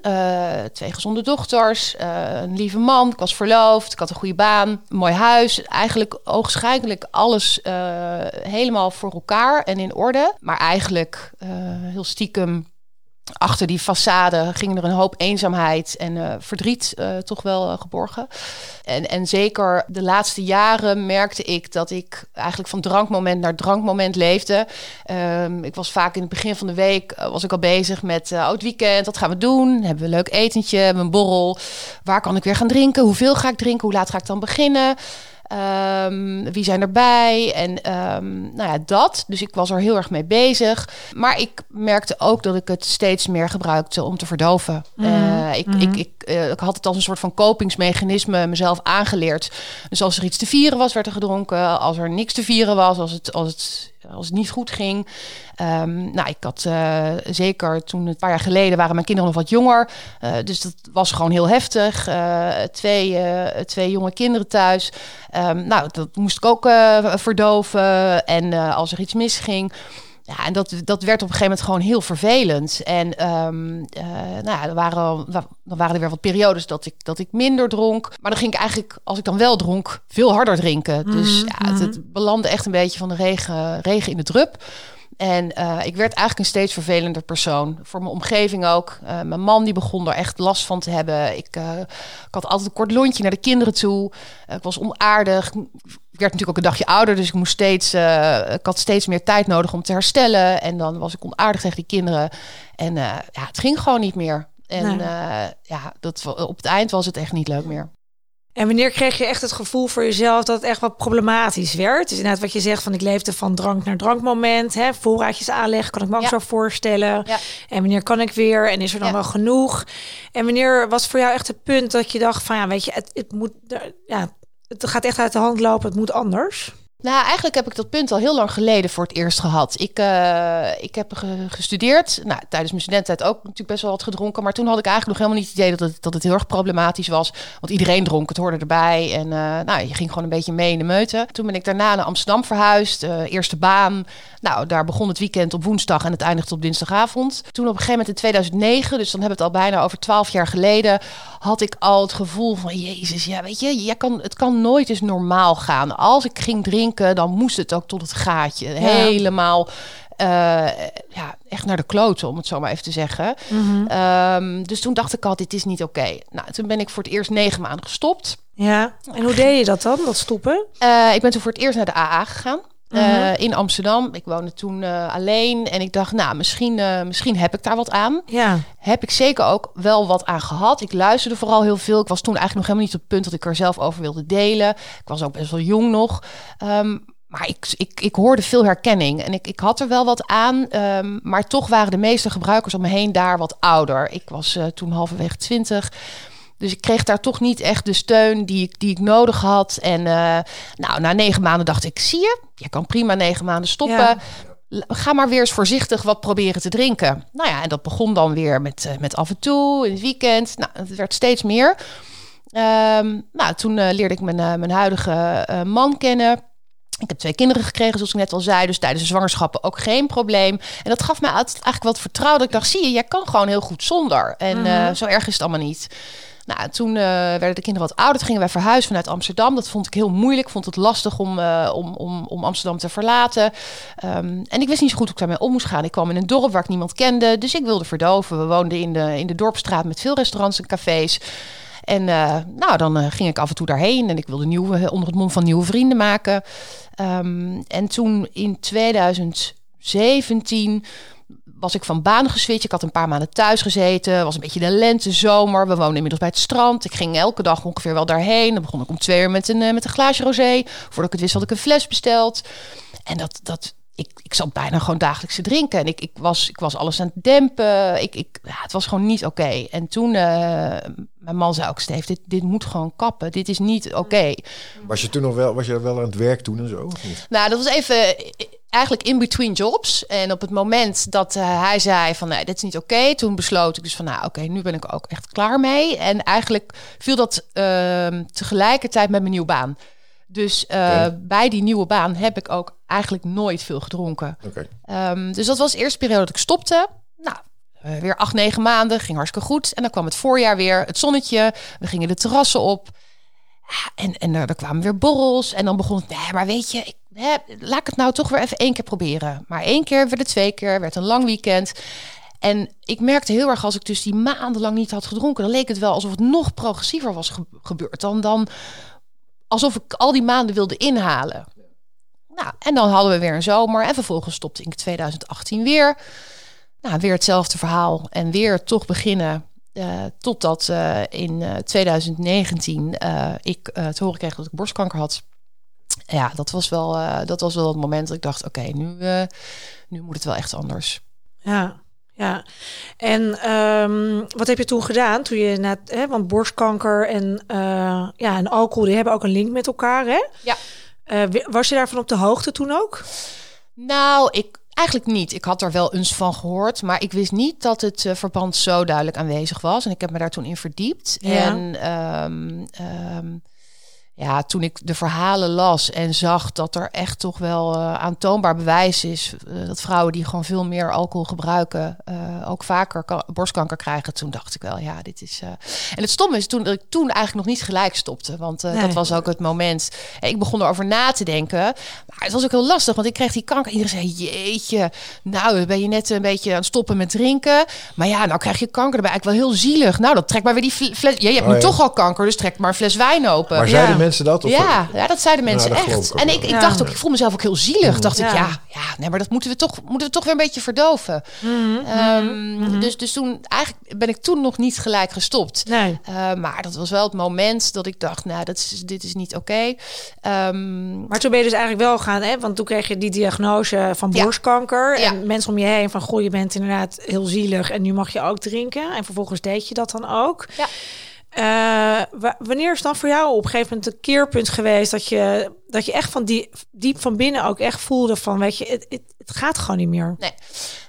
Speaker 3: twee gezonde dochters, een lieve man, ik was verloofd, ik had een goede baan, een mooi huis. Eigenlijk ogenschijnlijk alles helemaal voor elkaar en in orde. Maar eigenlijk heel stiekem achter die façade ging er een hoop eenzaamheid en uh, verdriet uh, toch wel uh, geborgen. En, en zeker de laatste jaren merkte ik dat ik eigenlijk van drankmoment naar drankmoment leefde. Um, ik was vaak in het begin van de week was ik al bezig met uh, oud weekend. Wat gaan we doen? Hebben we een leuk etentje, een borrel? Waar kan ik weer gaan drinken? Hoeveel ga ik drinken? Hoe laat ga ik dan beginnen? Um, wie zijn erbij? En um, nou ja, dat. Dus ik was er heel erg mee bezig. Maar ik merkte ook dat ik het steeds meer gebruikte om te verdoven. Mm uh, ik, mm ik, ik, uh, ik, had het als een soort van kopingsmechanisme mezelf aangeleerd. Dus als er iets te vieren was, werd er gedronken. Als er niks te vieren was, als het, als het als het niet goed ging. Um, nou, ik had uh, zeker toen een paar jaar geleden waren mijn kinderen nog wat jonger. Uh, dus dat was gewoon heel heftig. Uh, twee, twee jonge kinderen thuis. Um, nou, dat moest ik ook verdoven. En als er iets misging. Ja, en dat, dat werd op een gegeven moment gewoon heel vervelend. En um, uh, nou ja, er waren, dan waren er weer wat periodes dat ik, dat ik minder dronk. Maar dan ging ik eigenlijk, als ik dan wel dronk, veel harder drinken. Dus mhm, ja, het, het, mhm. belandde echt een beetje van de regen, regen in de drup. En uh, ik werd eigenlijk een steeds vervelender persoon. Voor mijn omgeving ook. Uh, mijn man die begon er echt last van te hebben. Ik, ik had altijd een kort lontje naar de kinderen toe. ik was onaardig. Ik werd natuurlijk ook een dagje ouder. Dus ik, moest steeds, ik had steeds meer tijd nodig om te herstellen. En dan was ik onaardig tegen die kinderen. En ja, het ging gewoon niet meer. En nee. ja, dat, op het eind was het echt niet leuk meer.
Speaker 1: En wanneer kreeg je echt het gevoel voor jezelf dat het echt wat problematisch werd? Dus inderdaad wat je zegt van ik leefde van drank naar drankmoment. Hè, voorraadjes aanleggen, kan ik me ook zo voorstellen. Ja. En wanneer kan ik weer? En is er dan wel genoeg? En wanneer was voor jou echt het punt dat je dacht van ja, weet je, het, het moet, ja, het gaat echt uit de hand lopen, het moet anders?
Speaker 3: Nou, eigenlijk heb ik dat punt al heel lang geleden voor het eerst gehad. Ik, uh, ik heb gestudeerd. Nou, tijdens mijn studententijd ook natuurlijk best wel wat gedronken. Maar toen had ik eigenlijk nog helemaal niet het idee dat het, dat het heel erg problematisch was. Want iedereen dronk, het hoorde erbij. En uh, nou, je ging gewoon een beetje mee in de meute. Toen ben ik daarna naar Amsterdam verhuisd. Uh, eerste baan. Nou, daar begon het weekend op woensdag en het eindigde op dinsdagavond. Toen op een gegeven moment in 2009, dus dan hebben we het al bijna over twaalf jaar geleden, had ik al het gevoel van, jezus, ja, weet je, jij kan, het kan nooit eens normaal gaan. Als ik ging drinken, dan moest het ook tot het gaatje. Helemaal uh, ja, echt naar de kloten, om het zo maar even te zeggen. Mm -hmm. um, dus toen dacht ik al, dit is niet oké. Okay. Nou, toen ben ik voor het eerst negen maanden gestopt.
Speaker 1: Ja, en hoe deed je dat dan, dat stoppen?
Speaker 3: Uh, ik ben toen voor het eerst naar de AA gegaan. Uh, in Amsterdam. Ik woonde toen uh, alleen en ik dacht, nou, misschien, uh, misschien heb ik daar wat aan.
Speaker 1: Ja.
Speaker 3: Heb ik zeker ook wel wat aan gehad. Ik luisterde vooral heel veel. Ik was toen eigenlijk nog helemaal niet op het punt dat ik er zelf over wilde delen. Ik was ook best wel jong nog. Um, maar ik, ik, ik hoorde veel herkenning en ik, ik had er wel wat aan. Um, maar toch waren de meeste gebruikers om me heen daar wat ouder. Ik was toen halverwege twintig. Dus ik kreeg daar toch niet echt de steun die ik, die ik nodig had. En uh, nou, na negen maanden dacht ik, zie je, je kan prima negen maanden stoppen. Ja. Ga maar weer eens voorzichtig wat proberen te drinken. Nou ja, en dat begon dan weer met, uh, met af en toe, in het weekend. Nou, het werd steeds meer. Um, nou, toen uh, leerde ik mijn, mijn huidige man kennen. Ik heb twee kinderen gekregen, zoals ik net al zei. Dus tijdens de zwangerschappen ook geen probleem. En dat gaf mij eigenlijk wat vertrouwen. Dat ik dacht, zie je, jij kan gewoon heel goed zonder. En mm -hmm. zo erg is het allemaal niet. Nou, toen uh, werden de kinderen wat ouder. Gingen wij verhuizen vanuit Amsterdam. Dat vond ik heel moeilijk. Vond het lastig om, uh, om, om, om Amsterdam te verlaten. Um, en ik wist niet zo goed hoe ik daarmee om moest gaan. Ik kwam in een dorp waar ik niemand kende. Dus ik wilde verdoven. We woonden in de, in de dorpstraat met veel restaurants en cafés. En uh, nou, dan ging ik af en toe daarheen. En ik wilde nieuwe, onder het mom van nieuwe vrienden maken. Um, en toen in 2017 was ik van baan geswitcht. Ik had een paar maanden thuis gezeten. was een beetje de lente, zomer. We woonden inmiddels bij het strand. Ik ging elke dag ongeveer wel daarheen. Dan begon ik om twee uur met een, met een glaasje rosé. Voordat ik het wist had ik een fles besteld. En dat, dat, ik, ik zat bijna gewoon dagelijks te drinken. En ik, ik, was, ik was alles aan het dempen. Ik, ik, ja, het was gewoon niet oké. En toen, uh, mijn man zei ook, Steve, dit, dit moet gewoon kappen. Dit is niet oké.
Speaker 2: Was je toen nog wel, was je wel aan het werk toen en zo?
Speaker 3: Nou, dat was even eigenlijk in between jobs. En op het moment dat uh, hij zei van, nee, dit is niet oké. toen besloot ik dus van, nou oké, nu ben ik ook echt klaar mee. En eigenlijk viel dat uh, tegelijkertijd met mijn nieuwe baan. Dus uh, bij die nieuwe baan heb ik ook eigenlijk nooit veel gedronken. Um, dus dat was de eerste periode dat ik stopte. Nou, uh, weer acht, negen maanden, ging hartstikke goed. En dan kwam het voorjaar weer, het zonnetje. We gingen de terrassen op. En, en er, er kwamen weer borrels. En dan begon het, nee, maar weet je, ik, laat ik het nou toch weer even één keer proberen. Maar één keer werd het twee keer, werd een lang weekend. En ik merkte heel erg als ik dus die maandenlang niet had gedronken, dan leek het wel alsof het nog progressiever was gebeurd dan, dan alsof ik al die maanden wilde inhalen. Nou, en dan hadden we weer een zomer. En vervolgens stopte ik 2018 weer. Nou, weer hetzelfde verhaal. En weer toch beginnen. Uh, totdat uh, in uh, 2019 ik te horen kreeg dat ik borstkanker had. Ja, dat was wel, dat was wel het moment dat ik dacht: oké, okay, nu, nu moet het wel echt anders.
Speaker 1: Ja. Ja, en um, wat heb je toen gedaan? Toen je net, hè, want borstkanker en, uh, ja, en alcohol, die hebben ook een link met elkaar, hè?
Speaker 3: Ja.
Speaker 1: Was je daarvan op de hoogte toen ook?
Speaker 3: Nou, ik eigenlijk niet. Ik had er wel eens van gehoord, maar ik wist niet dat het verband zo duidelijk aanwezig was. En ik heb me daar toen in verdiept. Ja. En um, um, ja, toen ik de verhalen las en zag dat er echt toch wel uh, aantoonbaar bewijs is uh, dat vrouwen die gewoon veel meer alcohol gebruiken, uh, ook vaker borstkanker krijgen, toen dacht ik wel, ja, dit is. En het stomme is toen dat ik toen eigenlijk nog niet gelijk stopte, want nee. dat was ook het moment. Ik begon erover na te denken, maar het was ook heel lastig, want ik kreeg die kanker. Iedereen zei, jeetje, nou ben je net een beetje aan het stoppen met drinken, maar ja, nou krijg je kanker erbij. Eigenlijk wel heel zielig. Nou, dan trek maar weer die fles. Ja, je hebt oh, nu ja. toch al kanker, dus trek maar een fles wijn open.
Speaker 2: Maar zeiden ja mensen dat? Of
Speaker 3: ja, ja, dat zeiden mensen nou, echt. En ik, ik dacht ook, ik voel mezelf ook heel zielig. Mm. Dacht ik, ja, ja, nee, maar dat moeten we toch, moeten we toch weer een beetje verdoven. Mm um, mm dus, dus toen, eigenlijk ben ik toen nog niet gelijk gestopt.
Speaker 1: Nee.
Speaker 3: Uh, maar dat was wel het moment dat ik dacht, nou, dat is, dit is niet oké. Okay. Um,
Speaker 1: maar toen ben je dus eigenlijk wel gaan, hè? Want toen kreeg je die diagnose van borstkanker. En mensen om je heen van, goh, je bent inderdaad heel zielig en nu mag je ook drinken. En vervolgens deed je dat dan ook.
Speaker 3: Ja.
Speaker 1: Uh, wanneer is dan voor jou op een gegeven moment een keerpunt geweest dat je, dat je echt van die, diep van binnen ook echt voelde van, weet je, het, het, gaat gewoon niet meer?
Speaker 3: Nee.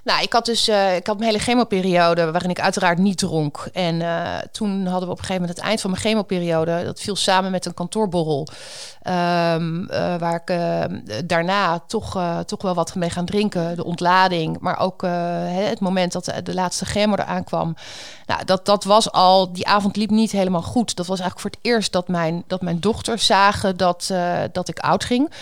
Speaker 3: Nou, ik had dus uh, ik had een hele chemoperiode waarin ik uiteraard niet dronk. En uh, toen hadden we op een gegeven moment het eind van mijn chemoperiode. Dat viel samen met een kantoorborrel. Um, uh, waar ik daarna toch, toch wel wat mee gaan drinken. De ontlading, maar ook het moment dat de, de laatste chemo eraan kwam. Nou, dat, dat was al, die avond liep niet helemaal goed. Dat was eigenlijk voor het eerst dat mijn, dat mijn dochters zagen dat, dat ik oud ging.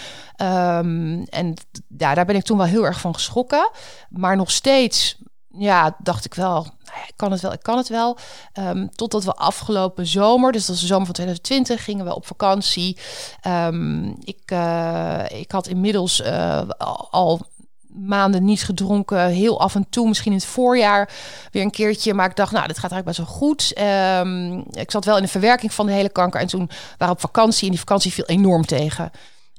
Speaker 3: Um, en ja, daar ben ik toen wel heel erg van geschrokken. Maar nog steeds, ja, dacht ik wel, nou ik kan het wel, ik kan het wel. Um, totdat we afgelopen zomer, dus dat was de zomer van 2020, gingen we op vakantie. Um, ik, uh, ik had inmiddels uh, al maanden niet gedronken. Heel af en toe, misschien in het voorjaar weer een keertje. Maar ik dacht, nou, dit gaat eigenlijk best wel goed. Um, ik zat wel in de verwerking van de hele kanker. En toen waren op vakantie en die vakantie viel enorm tegen.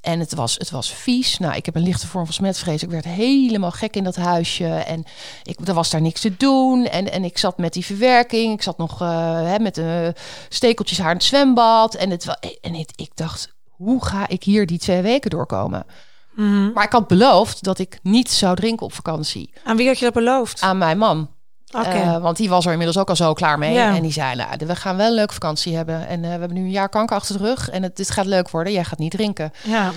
Speaker 3: En het was, het was vies. Nou, ik heb een lichte vorm van smetvrees. Ik werd helemaal gek in dat huisje. En ik, er was daar niks te doen. En, en ik zat met die verwerking. Ik zat nog uh, hè, met de uh, stekeltjes haar in het zwembad. En, het, en ik dacht, hoe ga ik hier die twee weken doorkomen? Mm -hmm. Maar ik had beloofd dat ik niet zou drinken op vakantie.
Speaker 1: Aan wie had je dat beloofd?
Speaker 3: Aan mijn man. Okay. Uh, want die was er inmiddels ook al zo klaar mee. Ja. En die zei, nou, we gaan wel een leuke vakantie hebben. En uh, we hebben nu een jaar kanker achter de rug. En het, dit gaat leuk worden. Jij gaat niet drinken.
Speaker 1: Ja.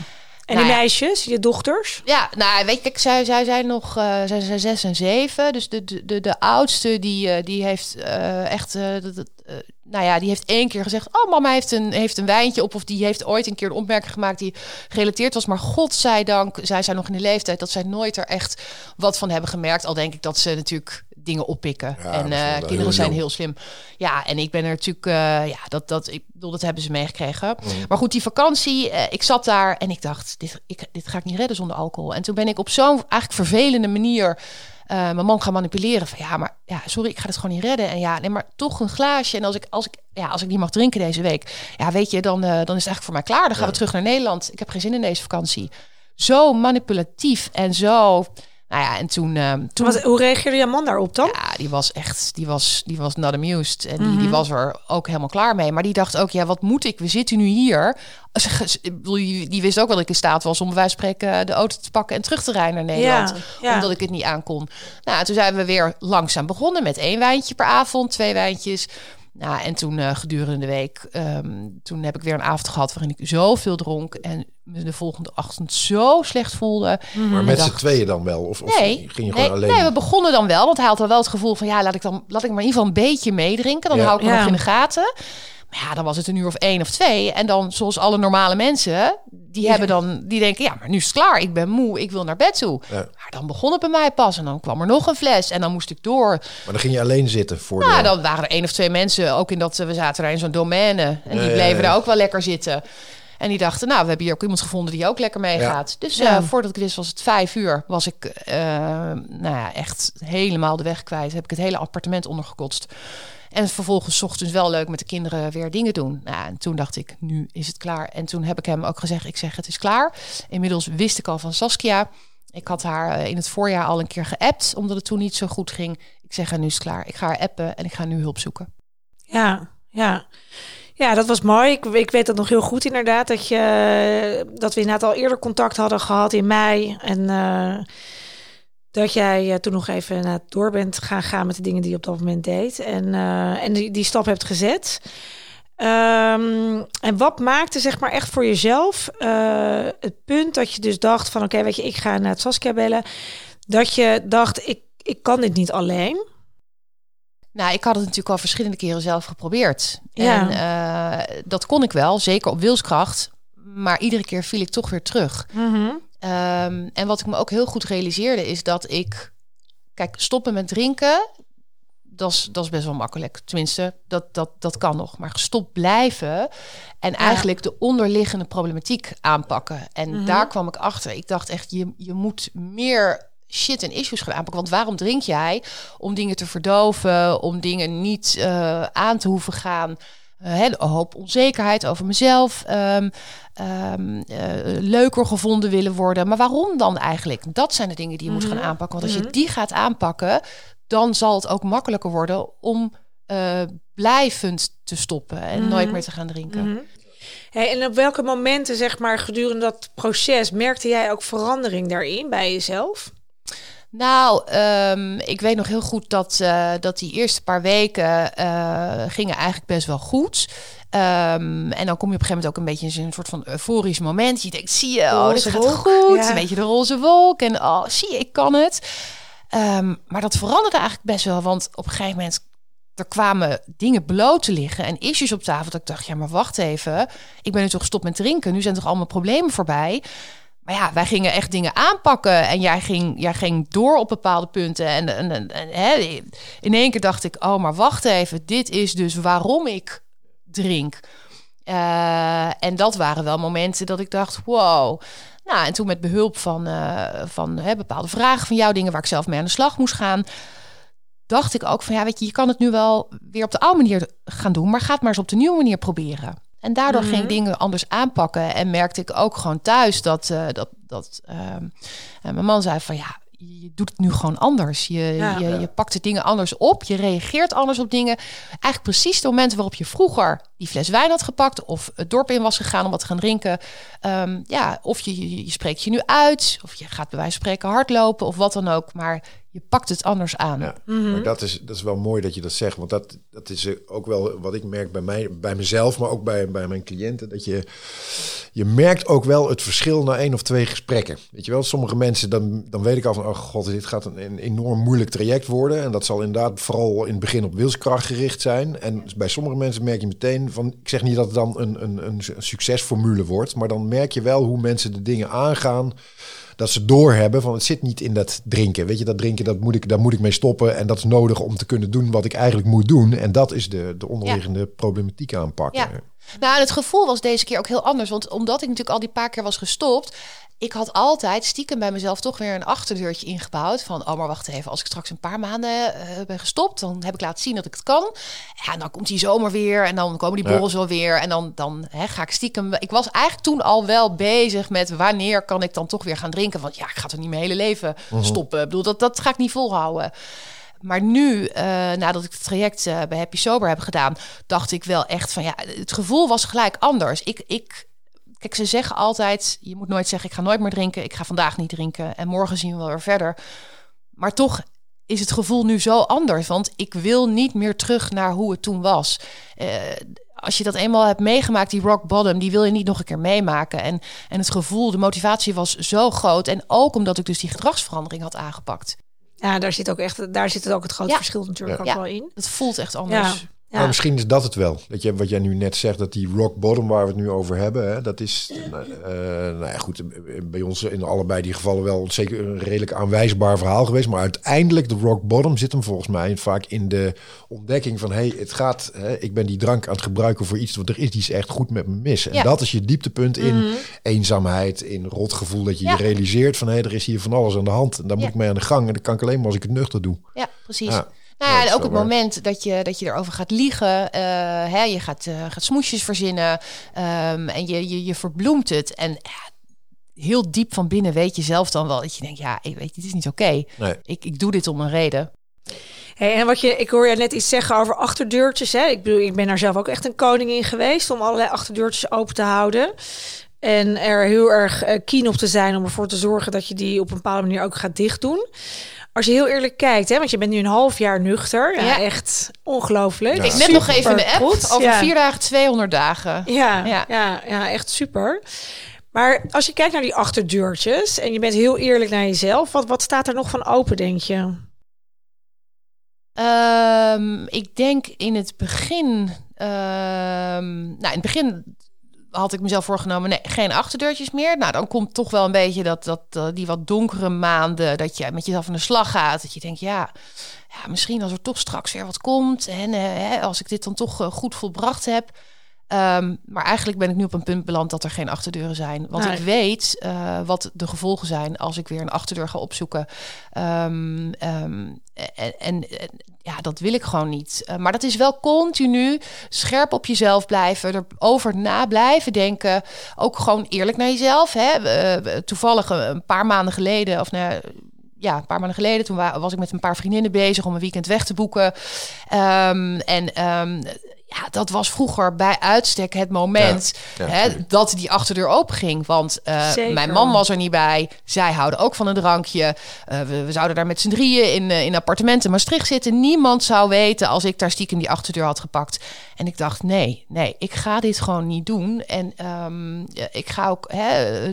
Speaker 1: En nou die meisjes, je dochters?
Speaker 3: Ja, nou weet je, kijk, zij, zij zijn nog uh, zij zijn zes en zeven. Dus de, de, de, de oudste, die, die heeft echt... nou ja, die heeft één keer gezegd... Oh, mama heeft een, heeft een wijntje op. Of die heeft ooit een keer een opmerking gemaakt die gerelateerd was. Maar godzijdank, zij zijn nog in de leeftijd... dat zij nooit er echt wat van hebben gemerkt. Al denk ik dat ze natuurlijk dingen oppikken. Ja, en uh, kinderen heel zijn heel slim. Ja, en ik ben er natuurlijk, uh, ja, dat, dat, ik bedoel, dat hebben ze meegekregen. Mm. Maar goed, die vakantie, uh, ik zat daar en ik dacht, dit, ik, dit ga ik niet redden zonder alcohol. En toen ben ik op zo'n eigenlijk vervelende manier mijn man gaan manipuleren. Van ja, maar ja, sorry, ik ga het gewoon niet redden. En ja, nee, maar toch een glaasje. En als ik, als ik, ja, als ik niet mag drinken deze week, ja, weet je, dan, dan is het eigenlijk voor mij klaar. Dan gaan we terug naar Nederland. Ik heb geen zin in deze vakantie. Zo manipulatief en zo nou ja, en toen... Uh, toen
Speaker 1: Wat, hoe reageerde je man daarop dan?
Speaker 3: Ja, die was echt... Die was, die was not amused. En die, die mhm. was er ook helemaal klaar mee. Maar die dacht ook, ja, wat moet ik? We zitten nu hier. Die wist ook wel dat ik in staat was om bij spreken de auto te pakken en terug te rijden naar Nederland. Ja, Omdat ik het niet aankon. Nou, toen zijn we weer langzaam begonnen met één wijntje per avond, twee wijntjes. Nou, en toen uh, gedurende de week, um, toen heb ik weer een avond gehad waarin ik zoveel dronk en me de volgende ochtend zo slecht voelde.
Speaker 2: Maar met z'n tweeën dan wel? Of, of
Speaker 3: nee,
Speaker 2: ging je gewoon
Speaker 3: nee,
Speaker 2: alleen?
Speaker 3: Nee, we begonnen dan wel, want hij had wel het gevoel van ja, laat ik dan laat ik maar in ieder geval een beetje meedrinken, dan hou ik me nog in de gaten. Maar ja, dan was het een uur of één of twee. En dan, zoals alle normale mensen, die hebben dan, die denken, ja, maar nu is het klaar. Ik ben moe, ik wil naar bed toe. Maar dan begon het bij mij pas en dan kwam er nog een fles en dan moest ik door. Maar
Speaker 2: dan ging je alleen zitten voor
Speaker 3: nou, de... dan waren er één of twee mensen, ook in dat we zaten daar in zo'n domeine. En die bleven daar ook wel lekker zitten. En die dachten, nou, we hebben hier ook iemand gevonden die ook lekker meegaat. Dus uh, voordat ik wist was het vijf uur. Was ik uh, nou ja, echt helemaal de weg kwijt. Heb ik het hele appartement ondergekotst. En vervolgens ochtends wel leuk met de kinderen weer dingen doen. Nou, en toen dacht ik, nu is het klaar. En toen heb ik hem ook gezegd, ik zeg, het is klaar. Inmiddels wist ik al van Saskia. Ik had haar eh, in het voorjaar al een keer geappt, omdat het toen niet zo goed ging. Ik zeg, nu is het klaar. Ik ga haar appen en ik ga nu hulp zoeken.
Speaker 1: Ja, ja. Ja, dat was mooi. Ik, ik weet dat nog heel goed inderdaad. Dat, je, dat we inderdaad al eerder contact hadden gehad in mei. En uh, dat jij uh, toen nog even uh, door bent gaan gaan met de dingen die je op dat moment deed. En, en die, die stap hebt gezet. Um, en wat maakte zeg maar echt voor jezelf het punt dat je dus dacht van oké, weet je, ik ga naar het Saskia bellen. Dat je dacht, ik, ik kan dit niet alleen.
Speaker 3: Nou, ik had het natuurlijk al verschillende keren zelf geprobeerd. Ja. En uh, dat kon ik wel, zeker op wilskracht. Maar iedere keer viel ik toch weer terug. Mm -hmm. um, en wat ik me ook heel goed realiseerde is dat ik... Kijk, stoppen met drinken, dat is, dat is best wel makkelijk. Tenminste, dat, dat, dat kan nog. Maar gestopt blijven en eigenlijk de onderliggende problematiek aanpakken. En mm -hmm. daar kwam ik achter. Ik dacht echt, je, je moet meer shit en issues gaan aanpakken. Want waarom drink jij? Om dingen te verdoven, om dingen niet uh, aan te hoeven gaan. Uh, een hoop onzekerheid over mezelf. Um, um, uh, leuker gevonden willen worden. Maar waarom dan eigenlijk? Dat zijn de dingen die je moet gaan mhm. aanpakken. Want als je mhm. die gaat aanpakken, dan zal het ook makkelijker worden om blijvend te stoppen en mhm. nooit meer te gaan drinken.
Speaker 1: Hey, en op welke momenten, zeg maar, gedurende dat proces, merkte jij ook verandering daarin bij jezelf?
Speaker 3: Nou, um, ik weet nog heel goed dat, uh, dat die eerste paar weken uh, gingen eigenlijk best wel goed. Um, en dan kom je op een gegeven moment ook een beetje in een soort van euforisch moment. Je denkt, zie je, oh, dit gaat goed. Ja. Een beetje de roze wolk. En oh, zie je, ik kan het. Um, maar dat veranderde eigenlijk best wel. Want op een gegeven moment er kwamen dingen bloot te liggen en issues op tafel. Dat ik dacht, ja, maar wacht even. Ik ben nu toch gestopt met drinken. Nu zijn toch allemaal problemen voorbij. Maar ja, wij gingen echt dingen aanpakken. En jij ging, jij ging door op bepaalde punten. En, en, en, hè, in één keer dacht ik: oh, maar wacht even. Dit is dus waarom ik drink. Uh, en dat waren wel momenten dat ik dacht: wow. Nou, en toen met behulp van, uh, van hè, bepaalde vragen van jou, dingen waar ik zelf mee aan de slag moest gaan, dacht ik ook van ja, weet je, je kan het nu wel weer op de oude manier gaan doen, maar ga het maar eens op de nieuwe manier proberen. En daardoor ging ik mhm. dingen anders aanpakken. En merkte ik ook gewoon thuis dat, uh, dat, dat uh, mijn man zei van ja, je doet het nu gewoon anders. Je, je, je pakt de dingen anders op. Je reageert anders op dingen. Eigenlijk precies de momenten waarop je vroeger die fles wijn had gepakt. Of het dorp in was gegaan om wat te gaan drinken. Um, ja, of je, je, je, spreekt je nu uit. Of je gaat bij wijze van spreken hardlopen of wat dan ook. Maar je pakt het anders aan. Ja,
Speaker 2: mhm. maar dat is, dat is wel mooi dat je dat zegt. Want dat, dat is ook wel wat ik merk bij, mij, bij mezelf, maar ook bij, bij mijn cliënten. Dat je, je merkt ook wel het verschil na één of twee gesprekken. Weet je wel, sommige mensen, dan, dan weet ik al van, oh god, dit gaat een, een enorm moeilijk traject worden. En dat zal inderdaad vooral in het begin op wilskracht gericht zijn. En bij sommige mensen merk je meteen van, ik zeg niet dat het dan een, een, een succesformule wordt, maar dan merk je wel hoe mensen de dingen aangaan dat ze doorhebben van het zit niet in dat drinken. Weet je, dat drinken, dat moet ik, daar moet ik mee stoppen. En dat is nodig om te kunnen doen wat ik eigenlijk moet doen. En dat is de, de onderliggende problematiek aanpakken.
Speaker 3: Ja. Nou, het gevoel was deze keer ook heel anders. Want omdat ik natuurlijk al die paar keer was gestopt, ik had altijd stiekem bij mezelf toch weer een achterdeurtje ingebouwd. Van, oh maar wacht even, als ik straks een paar maanden uh, ben gestopt, dan heb ik laten zien dat ik het kan. Ja, dan komt die zomer weer en dan komen die borrels wel weer. En dan, dan hè, ga ik stiekem... Ik was eigenlijk toen al wel bezig met wanneer kan ik dan toch weer gaan drinken. Want ja, ik ga toch niet mijn hele leven mhm. stoppen. Ik bedoel, dat, dat ga ik niet volhouden. Maar nu, uh, nadat ik het traject uh, bij Happy Sober heb gedaan, dacht ik wel echt van ja, het gevoel was gelijk anders. Ik, ik, kijk, ze zeggen altijd: je moet nooit zeggen, ik ga nooit meer drinken, ik ga vandaag niet drinken en morgen zien we wel weer verder. Maar toch is het gevoel nu zo anders, want ik wil niet meer terug naar hoe het toen was. Uh, als je dat eenmaal hebt meegemaakt, die rock bottom, die wil je niet nog een keer meemaken. En, en het gevoel, de motivatie was zo groot. En ook omdat ik dus die gedragsverandering had aangepakt.
Speaker 1: Ja, daar zit ook echt, daar zit het ook het grote verschil natuurlijk ook wel in.
Speaker 3: Het voelt echt anders.
Speaker 2: Ja. Maar misschien is dat het wel. Dat je, wat jij nu net zegt, dat die rock bottom waar we het nu over hebben, hè, dat is, uh, nou ja, goed, bij ons in allebei die gevallen wel zeker een redelijk aanwijsbaar verhaal geweest. Maar uiteindelijk, de rock bottom zit hem volgens mij vaak in de ontdekking van, hey, het gaat, hè, ik ben die drank aan het gebruiken voor iets, wat er is iets echt goed met me mis. En dat is je dieptepunt in mhm. eenzaamheid, in rotgevoel, dat je je realiseert van, hé, hey, er is hier van alles aan de hand. En daar moet ik mee aan de gang. En dat kan ik alleen maar als ik het nuchter doe.
Speaker 3: Ja, precies. Nou ja, ook het moment dat je, dat je erover gaat liegen. Uh, hè, je gaat, uh, gaat smoesjes verzinnen. Um, en je, je, je verbloemt het. En heel diep van binnen weet je zelf dan wel dat je denkt: ja, ik weet, dit is niet oké. Nee. Ik, ik doe dit om een reden.
Speaker 1: Hey, en wat je, ik hoor je net iets zeggen over achterdeurtjes. Hè? Ik bedoel, ik ben daar zelf ook echt een koning in geweest om allerlei achterdeurtjes open te houden. En er heel erg uh, keen op te zijn om ervoor te zorgen dat je die op een bepaalde manier ook gaat dicht doen. Als je heel eerlijk kijkt, hè, want je bent nu een half jaar nuchter. Ja, echt ongelooflijk.
Speaker 3: Ik net nog even in de app. Over vier dagen, 200 dagen.
Speaker 1: Ja, ja. Ja, ja, echt super. Maar als je kijkt naar die achterdeurtjes en je bent heel eerlijk naar jezelf, wat, wat staat er nog van open, denk je?
Speaker 3: Um, ik denk in het begin. Um, nou, in het begin had ik mezelf voorgenomen, nee, geen achterdeurtjes meer. Nou, dan komt toch wel een beetje dat, dat, uh, die wat donkere maanden, dat je met jezelf aan de slag gaat. Dat je denkt, ja, ja misschien als er toch straks weer wat komt en uh, als ik dit dan toch uh, goed volbracht heb. Um, maar eigenlijk ben ik nu op een punt beland dat er geen achterdeuren zijn. Want ik weet uh, wat de gevolgen zijn als ik weer een achterdeur ga opzoeken. Um, um, en, en, ja, dat wil ik gewoon niet. Uh, maar dat is wel continu scherp op jezelf blijven, erover na blijven denken. Ook gewoon eerlijk naar jezelf. Hè? Uh, toevallig een paar maanden geleden, of nou, ja, een paar maanden geleden, toen was ik met een paar vriendinnen bezig om een weekend weg te boeken. Um, en um, ja, dat was vroeger bij uitstek het moment hè, dat die achterdeur open ging. Want uh, mijn man was er niet bij. Zij houden ook van een drankje. Uh, we, we, zouden daar met z'n drieën in, uh, in appartementen Maastricht zitten. Niemand zou weten als ik daar stiekem die achterdeur had gepakt. En ik dacht, nee, nee, ik ga dit gewoon niet doen. En um, ik ga ook hè,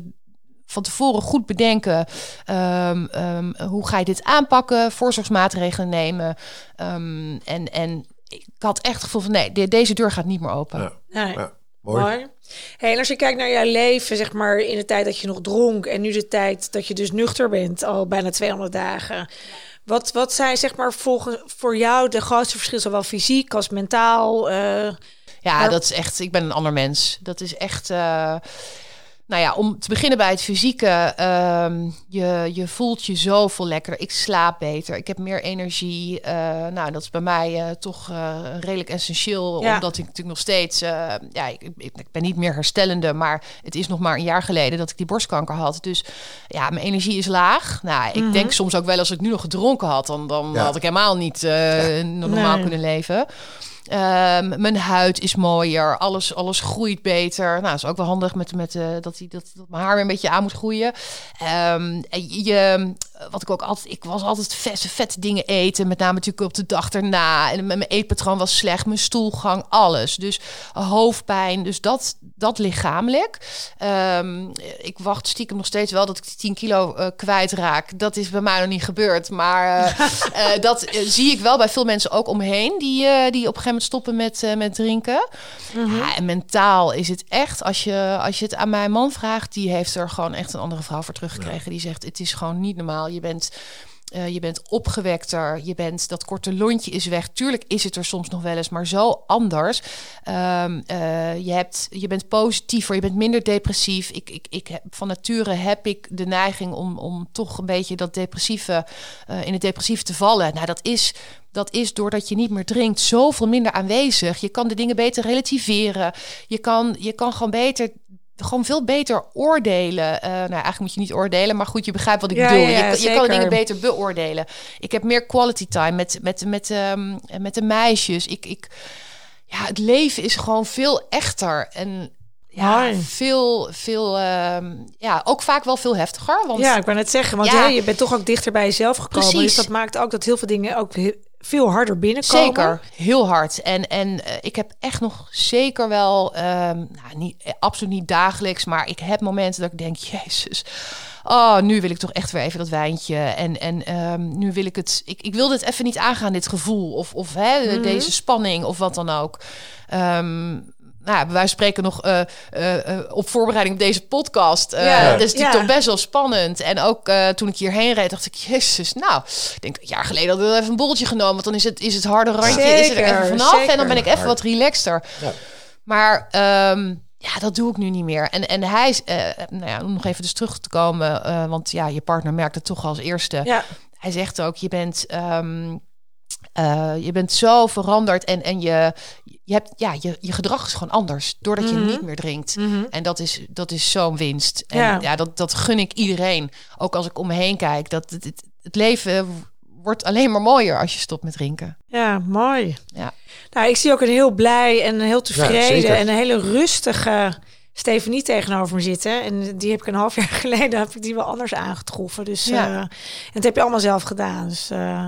Speaker 3: van tevoren goed bedenken. Um, um, hoe ga je dit aanpakken? Voorzorgsmaatregelen nemen. Um, en, en ik had echt het gevoel van nee, deze deur gaat niet meer open. Ja.
Speaker 1: Nee. Ja, mooi. Hey, en als je kijkt naar jouw leven, zeg maar in de tijd dat je nog dronk en nu de tijd dat je dus nuchter bent, al bijna 200 dagen. Wat, wat zijn zeg maar volgens voor jou de grootste verschillen, zowel fysiek als mentaal? Uh,
Speaker 3: ja, dat is echt. Ik ben een ander mens. Dat is echt. Uh, nou ja, om te beginnen bij het fysieke. Um, je, je voelt je zoveel lekkerder. Ik slaap beter. Ik heb meer energie. Uh, nou, dat is bij mij uh, toch uh, redelijk essentieel. Ja. Omdat ik natuurlijk nog steeds... ja, ik, ik, ben niet meer herstellende. Maar het is nog maar een jaar geleden dat ik die borstkanker had. Dus ja, mijn energie is laag. Nou, ik mm -hmm. denk soms ook wel als ik nu nog gedronken had... dan, dan ja. had ik helemaal niet normaal nee. kunnen leven. Um, mijn huid is mooier, alles, alles groeit beter. Nou, is ook wel handig met, met uh, dat, die, dat, dat mijn haar weer een beetje aan moet groeien. Um, je, wat ik ook altijd, ik was altijd vette, vette dingen eten, met name natuurlijk op de dag erna. En mijn eetpatroon was slecht, mijn stoelgang, alles. Dus hoofdpijn, dus dat, dat lichamelijk. Um, ik wacht stiekem nog steeds wel dat ik 10 kilo uh, kwijtraak. Dat is bij mij nog niet gebeurd, maar uh, dat zie ik wel bij veel mensen ook omheen die, die op een gegeven moment stoppen met, met drinken. Mm -hmm. ja, en mentaal is het echt, als je, als je het aan mijn man vraagt, die heeft er gewoon echt een andere vrouw voor teruggekregen. Ja. Die zegt: Het is gewoon niet normaal. Je bent je bent opgewekter. Je bent dat korte lontje is weg. Tuurlijk is het er soms nog wel eens, maar zo anders. Ehm, je, hebt, je bent positiever, je bent minder depressief. Ik, ik, ik van nature heb ik de neiging om, om toch een beetje dat depressieve in het depressief te vallen. Nou, dat is dat is doordat je niet meer drinkt zoveel minder aanwezig. Je kan de dingen beter relativeren. Je kan, je kan gewoon beter gewoon veel beter oordelen. Uh, nou, eigenlijk moet je niet oordelen, maar goed, je begrijpt wat ik bedoel. je, je, kan dingen beter beoordelen. Ik heb meer quality time met, met, met, um, met de meisjes. Ik, ik, ja, het leven is gewoon veel echter. En ja, veel, veel, uh, ja, ook vaak wel veel heftiger. Want,
Speaker 1: ja, ik wou net zeggen, want ja, je bent toch ook dichter bij jezelf gekomen. Precies. Dus dat maakt ook dat heel veel dingen ook veel harder binnenkomen.
Speaker 3: Zeker, heel hard. En, en uh, ik heb echt nog zeker wel, um, nou, niet, eh, absoluut niet dagelijks, maar ik heb momenten dat ik denk, jezus, oh, nu wil ik toch echt weer even dat wijntje. En, en um, nu wil ik het, ik, ik wil dit even niet aangaan, dit gevoel. Of, of hè, mm -hmm. deze spanning of wat dan ook. Um, nou, wij spreken nog uh, uh, op voorbereiding op deze podcast. Uh, ja. Dat is natuurlijk toch best wel spannend. En ook toen ik hierheen reed, dacht ik, jezus, nou, ik denk een jaar geleden hadden we even een bolletje genomen. Want dan is het, is het harde randje, zeker, is er even vanaf. Zeker. En dan ben ik even wat relaxter. Ja. Maar um, ja, dat doe ik nu niet meer. En, en hij is, nou ja, om nog even dus terug te komen, want ja, je partner merkt het toch als eerste. Ja. Hij zegt ook, je bent... Um, uh, je bent zo veranderd en, en je, je, hebt, ja, je, je gedrag is gewoon anders doordat mm -hmm. je mhm. niet meer drinkt. Mm -hmm. En dat is, dat is zo'n winst. En ja, ja dat, dat gun ik iedereen. Ook als ik om me heen kijk. Dat het, het, het leven wordt alleen maar mooier als je stopt met drinken.
Speaker 1: Ja, mooi. Ja. Nou, ik zie ook een heel blij en heel tevreden ja, en een hele rustige Stephanie tegenover me zitten. En die heb ik een half jaar geleden heb ik die wel anders aangetroffen. Dus ja. uh, en dat heb je allemaal zelf gedaan. Dus uh,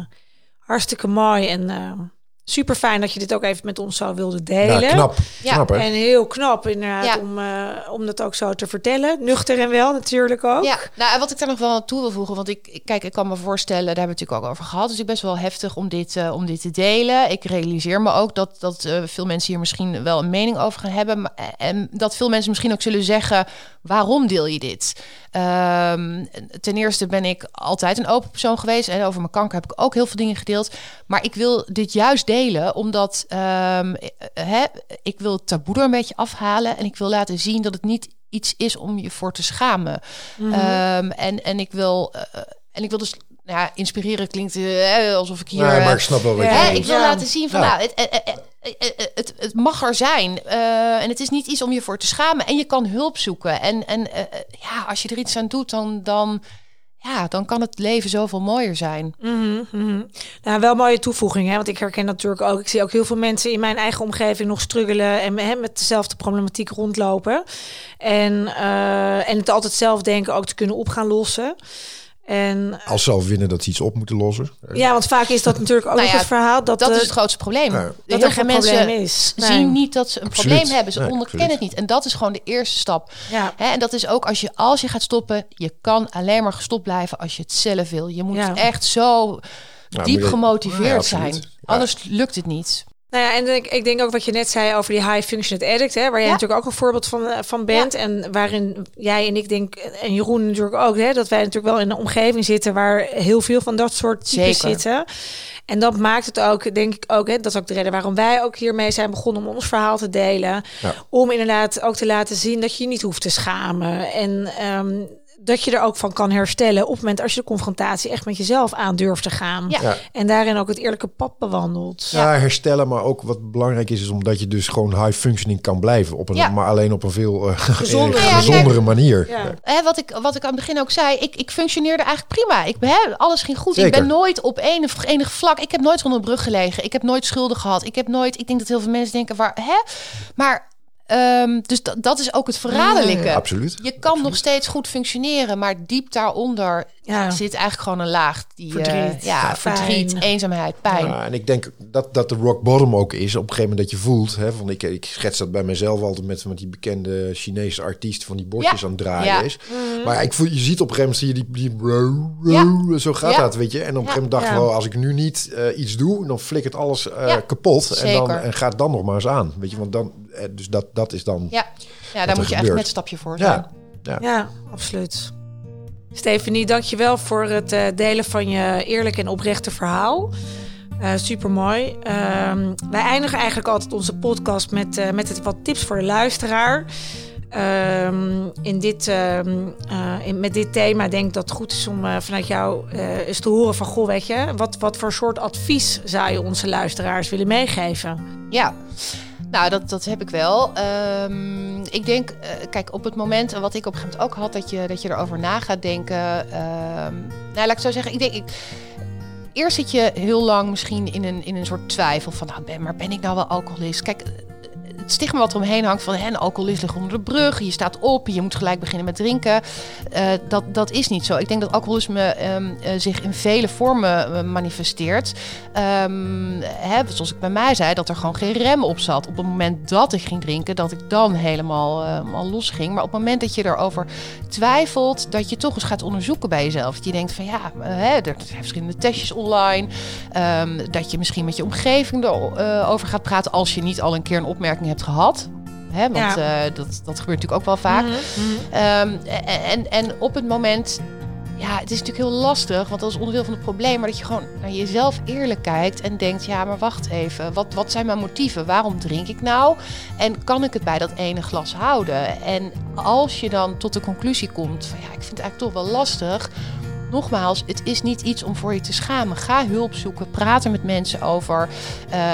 Speaker 1: hartstikke mooi en uh, super fijn dat je dit ook even met ons zo wilde delen.
Speaker 2: Ja, knap. Ja. knap hè?
Speaker 1: En heel knap inderdaad ja. om, uh, om dat ook zo te vertellen. Nuchter en wel natuurlijk ook.
Speaker 3: Ja, nou wat ik daar nog wel toe wil voegen, want ik kijk, ik kan me voorstellen, daar hebben we het natuurlijk ook over gehad. Dus ik best wel heftig om dit, uh, om dit te delen. Ik realiseer me ook dat, dat uh, veel mensen hier misschien wel een mening over gaan hebben. Maar, en dat veel mensen misschien ook zullen zeggen, waarom deel je dit? Um, ten eerste ben ik altijd een open persoon geweest. En over mijn kanker heb ik ook heel veel dingen gedeeld. Maar ik wil dit juist delen, omdat um, hè, ik wil het taboe er een beetje afhalen. En ik wil laten zien dat het niet iets is om je voor te schamen. Mm -hmm. um, en, en ik wil. Uh, en ik wil dus ja, inspireren klinkt uh, alsof ik hier.
Speaker 2: Nee, maar ik snap wel wat je
Speaker 3: Ik wil ja. laten zien van, ja. nou, het, het, het, het, mag er zijn. Uh, en het is niet iets om je voor te schamen. En je kan hulp zoeken. En, en ja, als je er iets aan doet, dan, dan, ja, dan kan het leven zoveel mooier zijn.
Speaker 1: Mm -hmm. Nou, wel mooie toevoeging, hè? want ik herken natuurlijk ook. Ik zie ook heel veel mensen in mijn eigen omgeving nog struggelen en hè, met dezelfde problematiek rondlopen. En, uh, en het altijd zelf denken ook te kunnen op gaan lossen. En,
Speaker 2: Als ze al vinden dat ze iets op moeten lossen.
Speaker 1: Ja, want vaak is dat natuurlijk ook nou ja, het verhaal. Dat,
Speaker 3: dat is het grootste probleem. Ja. Dat er geen mensen is. Nee. zien niet dat ze een absoluut. probleem hebben. Ze nee, onderkennen absoluut. het niet. En dat is gewoon de eerste stap. Ja. Hè, en dat is ook als je, als je gaat stoppen, je kan alleen maar gestopt blijven als je het zelf wil. Je moet ja. echt zo diep gemotiveerd zijn. Anders lukt het niet.
Speaker 1: Nou ja, en ik, ik denk ook wat je net zei over die high functioning addict, hè, waar jij ja. natuurlijk ook een voorbeeld van, van bent. Ja. En waarin jij en ik denk, en Jeroen natuurlijk ook, hè, dat wij natuurlijk wel in een omgeving zitten waar heel veel van dat soort types zitten. En dat maakt het ook, denk ik ook, hè, dat is ook de reden waarom wij ook hiermee zijn begonnen om ons verhaal te delen. Ja. Om inderdaad ook te laten zien dat je niet hoeft te schamen. En um, dat je er ook van kan herstellen op het moment als je de confrontatie echt met jezelf aan durft te gaan. Ja. En daarin ook het eerlijke pad bewandelt.
Speaker 2: Ja, herstellen, maar ook wat belangrijk is, is omdat je dus gewoon high functioning kan blijven. Op een, ja. Maar alleen op een veel uh, gezondere, ja, gezondere manier.
Speaker 3: Hè, wat, ik, wat ik aan het begin ook zei, ik, ik functioneerde eigenlijk prima. Ik, hè, alles ging goed. Zeker. Ik ben nooit op enig, enig vlak, ik heb nooit onder een brug gelegen. Ik heb nooit schulden gehad. Ik heb nooit, ik denk dat heel veel mensen denken, waar, hè? Maar Um, dus dat is ook het verraderlijke.
Speaker 2: Ja, absoluut.
Speaker 3: Je kan
Speaker 2: absoluut.
Speaker 3: nog steeds goed functioneren, maar diep daaronder ja. zit eigenlijk gewoon een laag die verdriet, uh, ja, verdriet eenzaamheid, pijn.
Speaker 2: Ja, en ik denk dat dat de rock bottom ook is op een gegeven moment dat je voelt. Hè, van ik, ik schets dat bij mezelf altijd met, met die bekende Chinese artiest van die bordjes ja. aan het draaien is. Mm. Maar ik voel, je ziet op een gegeven moment zie je die, die zo gaat dat, weet je. En op een gegeven moment dacht ik wel, als ik nu niet uh, iets doe, dan flikkert alles uh, kapot en dan en gaat dan nog maar eens aan, weet je. Want dan, dus dat dat is dan.
Speaker 3: Ja, ja daar moet je echt met stapje voor zijn.
Speaker 1: Ja, ja. ja absoluut. Stephanie, dankjewel voor het uh, delen van je eerlijk en oprechte verhaal. Uh, super mooi. Ehm, wij eindigen eigenlijk altijd onze podcast met, uh, met wat tips voor de luisteraar. Ehm, in dit, ehm, in, met dit thema denk ik dat het goed is om vanuit jou eens te horen van... Goh, weet je, wat, wat voor soort advies zou je onze luisteraars willen meegeven?
Speaker 3: Ja, nou, dat, dat heb ik wel. Um, ik denk, uh, kijk, op het moment, wat ik op een gegeven moment ook had, dat je, dat je erover na gaat denken. Um, nou, laat ik zo zeggen, ik denk, ik, eerst zit je heel lang misschien in een, in een soort twijfel van, nou, ben, maar ben ik nou wel alcoholist? Kijk, het stigma wat er omheen hangt van hè, alcoholist ligt onder de brug, je staat op, je moet gelijk beginnen met drinken. Uh, dat, dat is niet zo. Ik denk dat alcoholisme um, uh, zich in vele vormen uh, manifesteert. Um, hè, zoals ik bij mij zei, dat er gewoon geen rem op zat. Op het moment dat ik ging drinken, dat ik dan helemaal al los ging. Maar op het moment dat je erover twijfelt, dat je toch eens gaat onderzoeken bij jezelf. Dat je denkt van ja, hè, er zijn verschillende testjes online. Dat je misschien met je omgeving erover gaat praten als je niet al een keer een opmerking hebt gehad. Hè, want ja. uh, dat, dat gebeurt natuurlijk ook wel vaak. Mm -hmm. um, en, en op het moment ja, het is natuurlijk heel lastig, want dat is onderdeel van het probleem. Maar dat je gewoon naar jezelf eerlijk kijkt en denkt: ja, maar wacht even. Wat, wat zijn mijn motieven? Waarom drink ik nou? En kan ik het bij dat ene glas houden? En als je dan tot de conclusie komt: van ja, ik vind het eigenlijk toch wel lastig nogmaals, het is niet iets om voor je te schamen. Ga hulp zoeken, praat er met mensen over.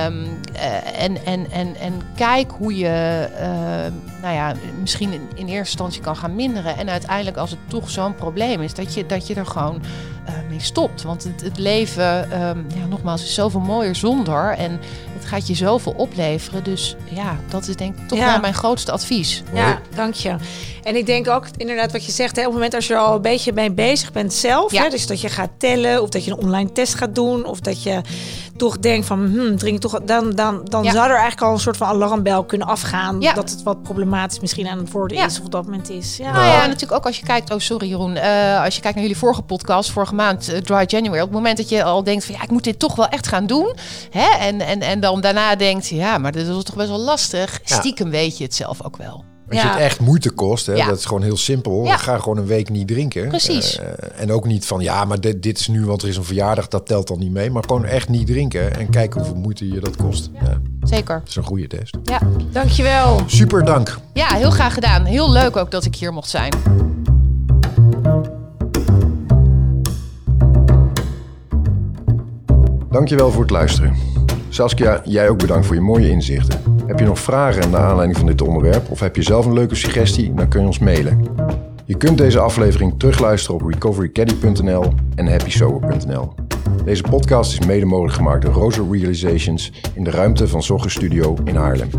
Speaker 3: Um, uh, en, en, en, en kijk hoe je uh, nou ja, misschien in, eerste instantie kan gaan minderen. En uiteindelijk, als het toch zo'n probleem is, dat je, dat je er gewoon uh, mee stopt. Want het, het leven, um, ja, nogmaals, is zoveel mooier zonder. En gaat je zoveel opleveren. Dus ja, dat is denk ik toch ja. wel mijn grootste advies.
Speaker 1: Ja, dank je. En ik denk ook inderdaad wat je zegt, hè, op het moment als je er al een beetje mee bezig bent zelf, ja. hè, dus dat je gaat tellen of dat je een online test gaat doen of dat je toch denkt van, hmm, drink toch, dan, dan, dan ja. zou er eigenlijk al een soort van alarmbel kunnen afgaan ja. dat het wat problematisch misschien aan het worden is of op dat moment is.
Speaker 3: Ja, nou ja, natuurlijk ook als je kijkt, oh sorry Jeroen, uh, als je kijkt naar jullie vorige podcast, vorige maand, uh, Dry January, op het moment dat je al denkt van, ja, ik moet dit toch wel echt gaan doen, hè, en, en, en dan daarna denkt, ja, maar dit is toch best wel lastig, stiekem weet je het zelf ook wel.
Speaker 2: Als ja. je het echt moeite kost, hè, ja. dat is gewoon heel simpel. Ja. Ga gewoon een week niet drinken.
Speaker 3: Precies.
Speaker 2: Uh, en ook niet van, ja, maar dit, dit, is nu, want er is een verjaardag, dat telt dan niet mee. Maar gewoon echt niet drinken en kijken hoeveel moeite je dat kost.
Speaker 3: Zeker.
Speaker 2: Dat is een goede test.
Speaker 3: Ja,
Speaker 1: dankjewel.
Speaker 2: Super dank.
Speaker 3: Ja, heel graag gedaan. Heel leuk ook dat ik hier mocht zijn.
Speaker 2: Dankjewel voor het luisteren. Saskia, jij ook bedankt voor je mooie inzichten. Heb je nog vragen naar aanleiding van dit onderwerp of heb je zelf een leuke suggestie, dan kun je ons mailen. Je kunt deze aflevering terugluisteren op recoverycaddy.nl en happysober.nl. Deze podcast is mede mogelijk gemaakt door Roser Realizations in de ruimte van Zogger Studio in Haarlem.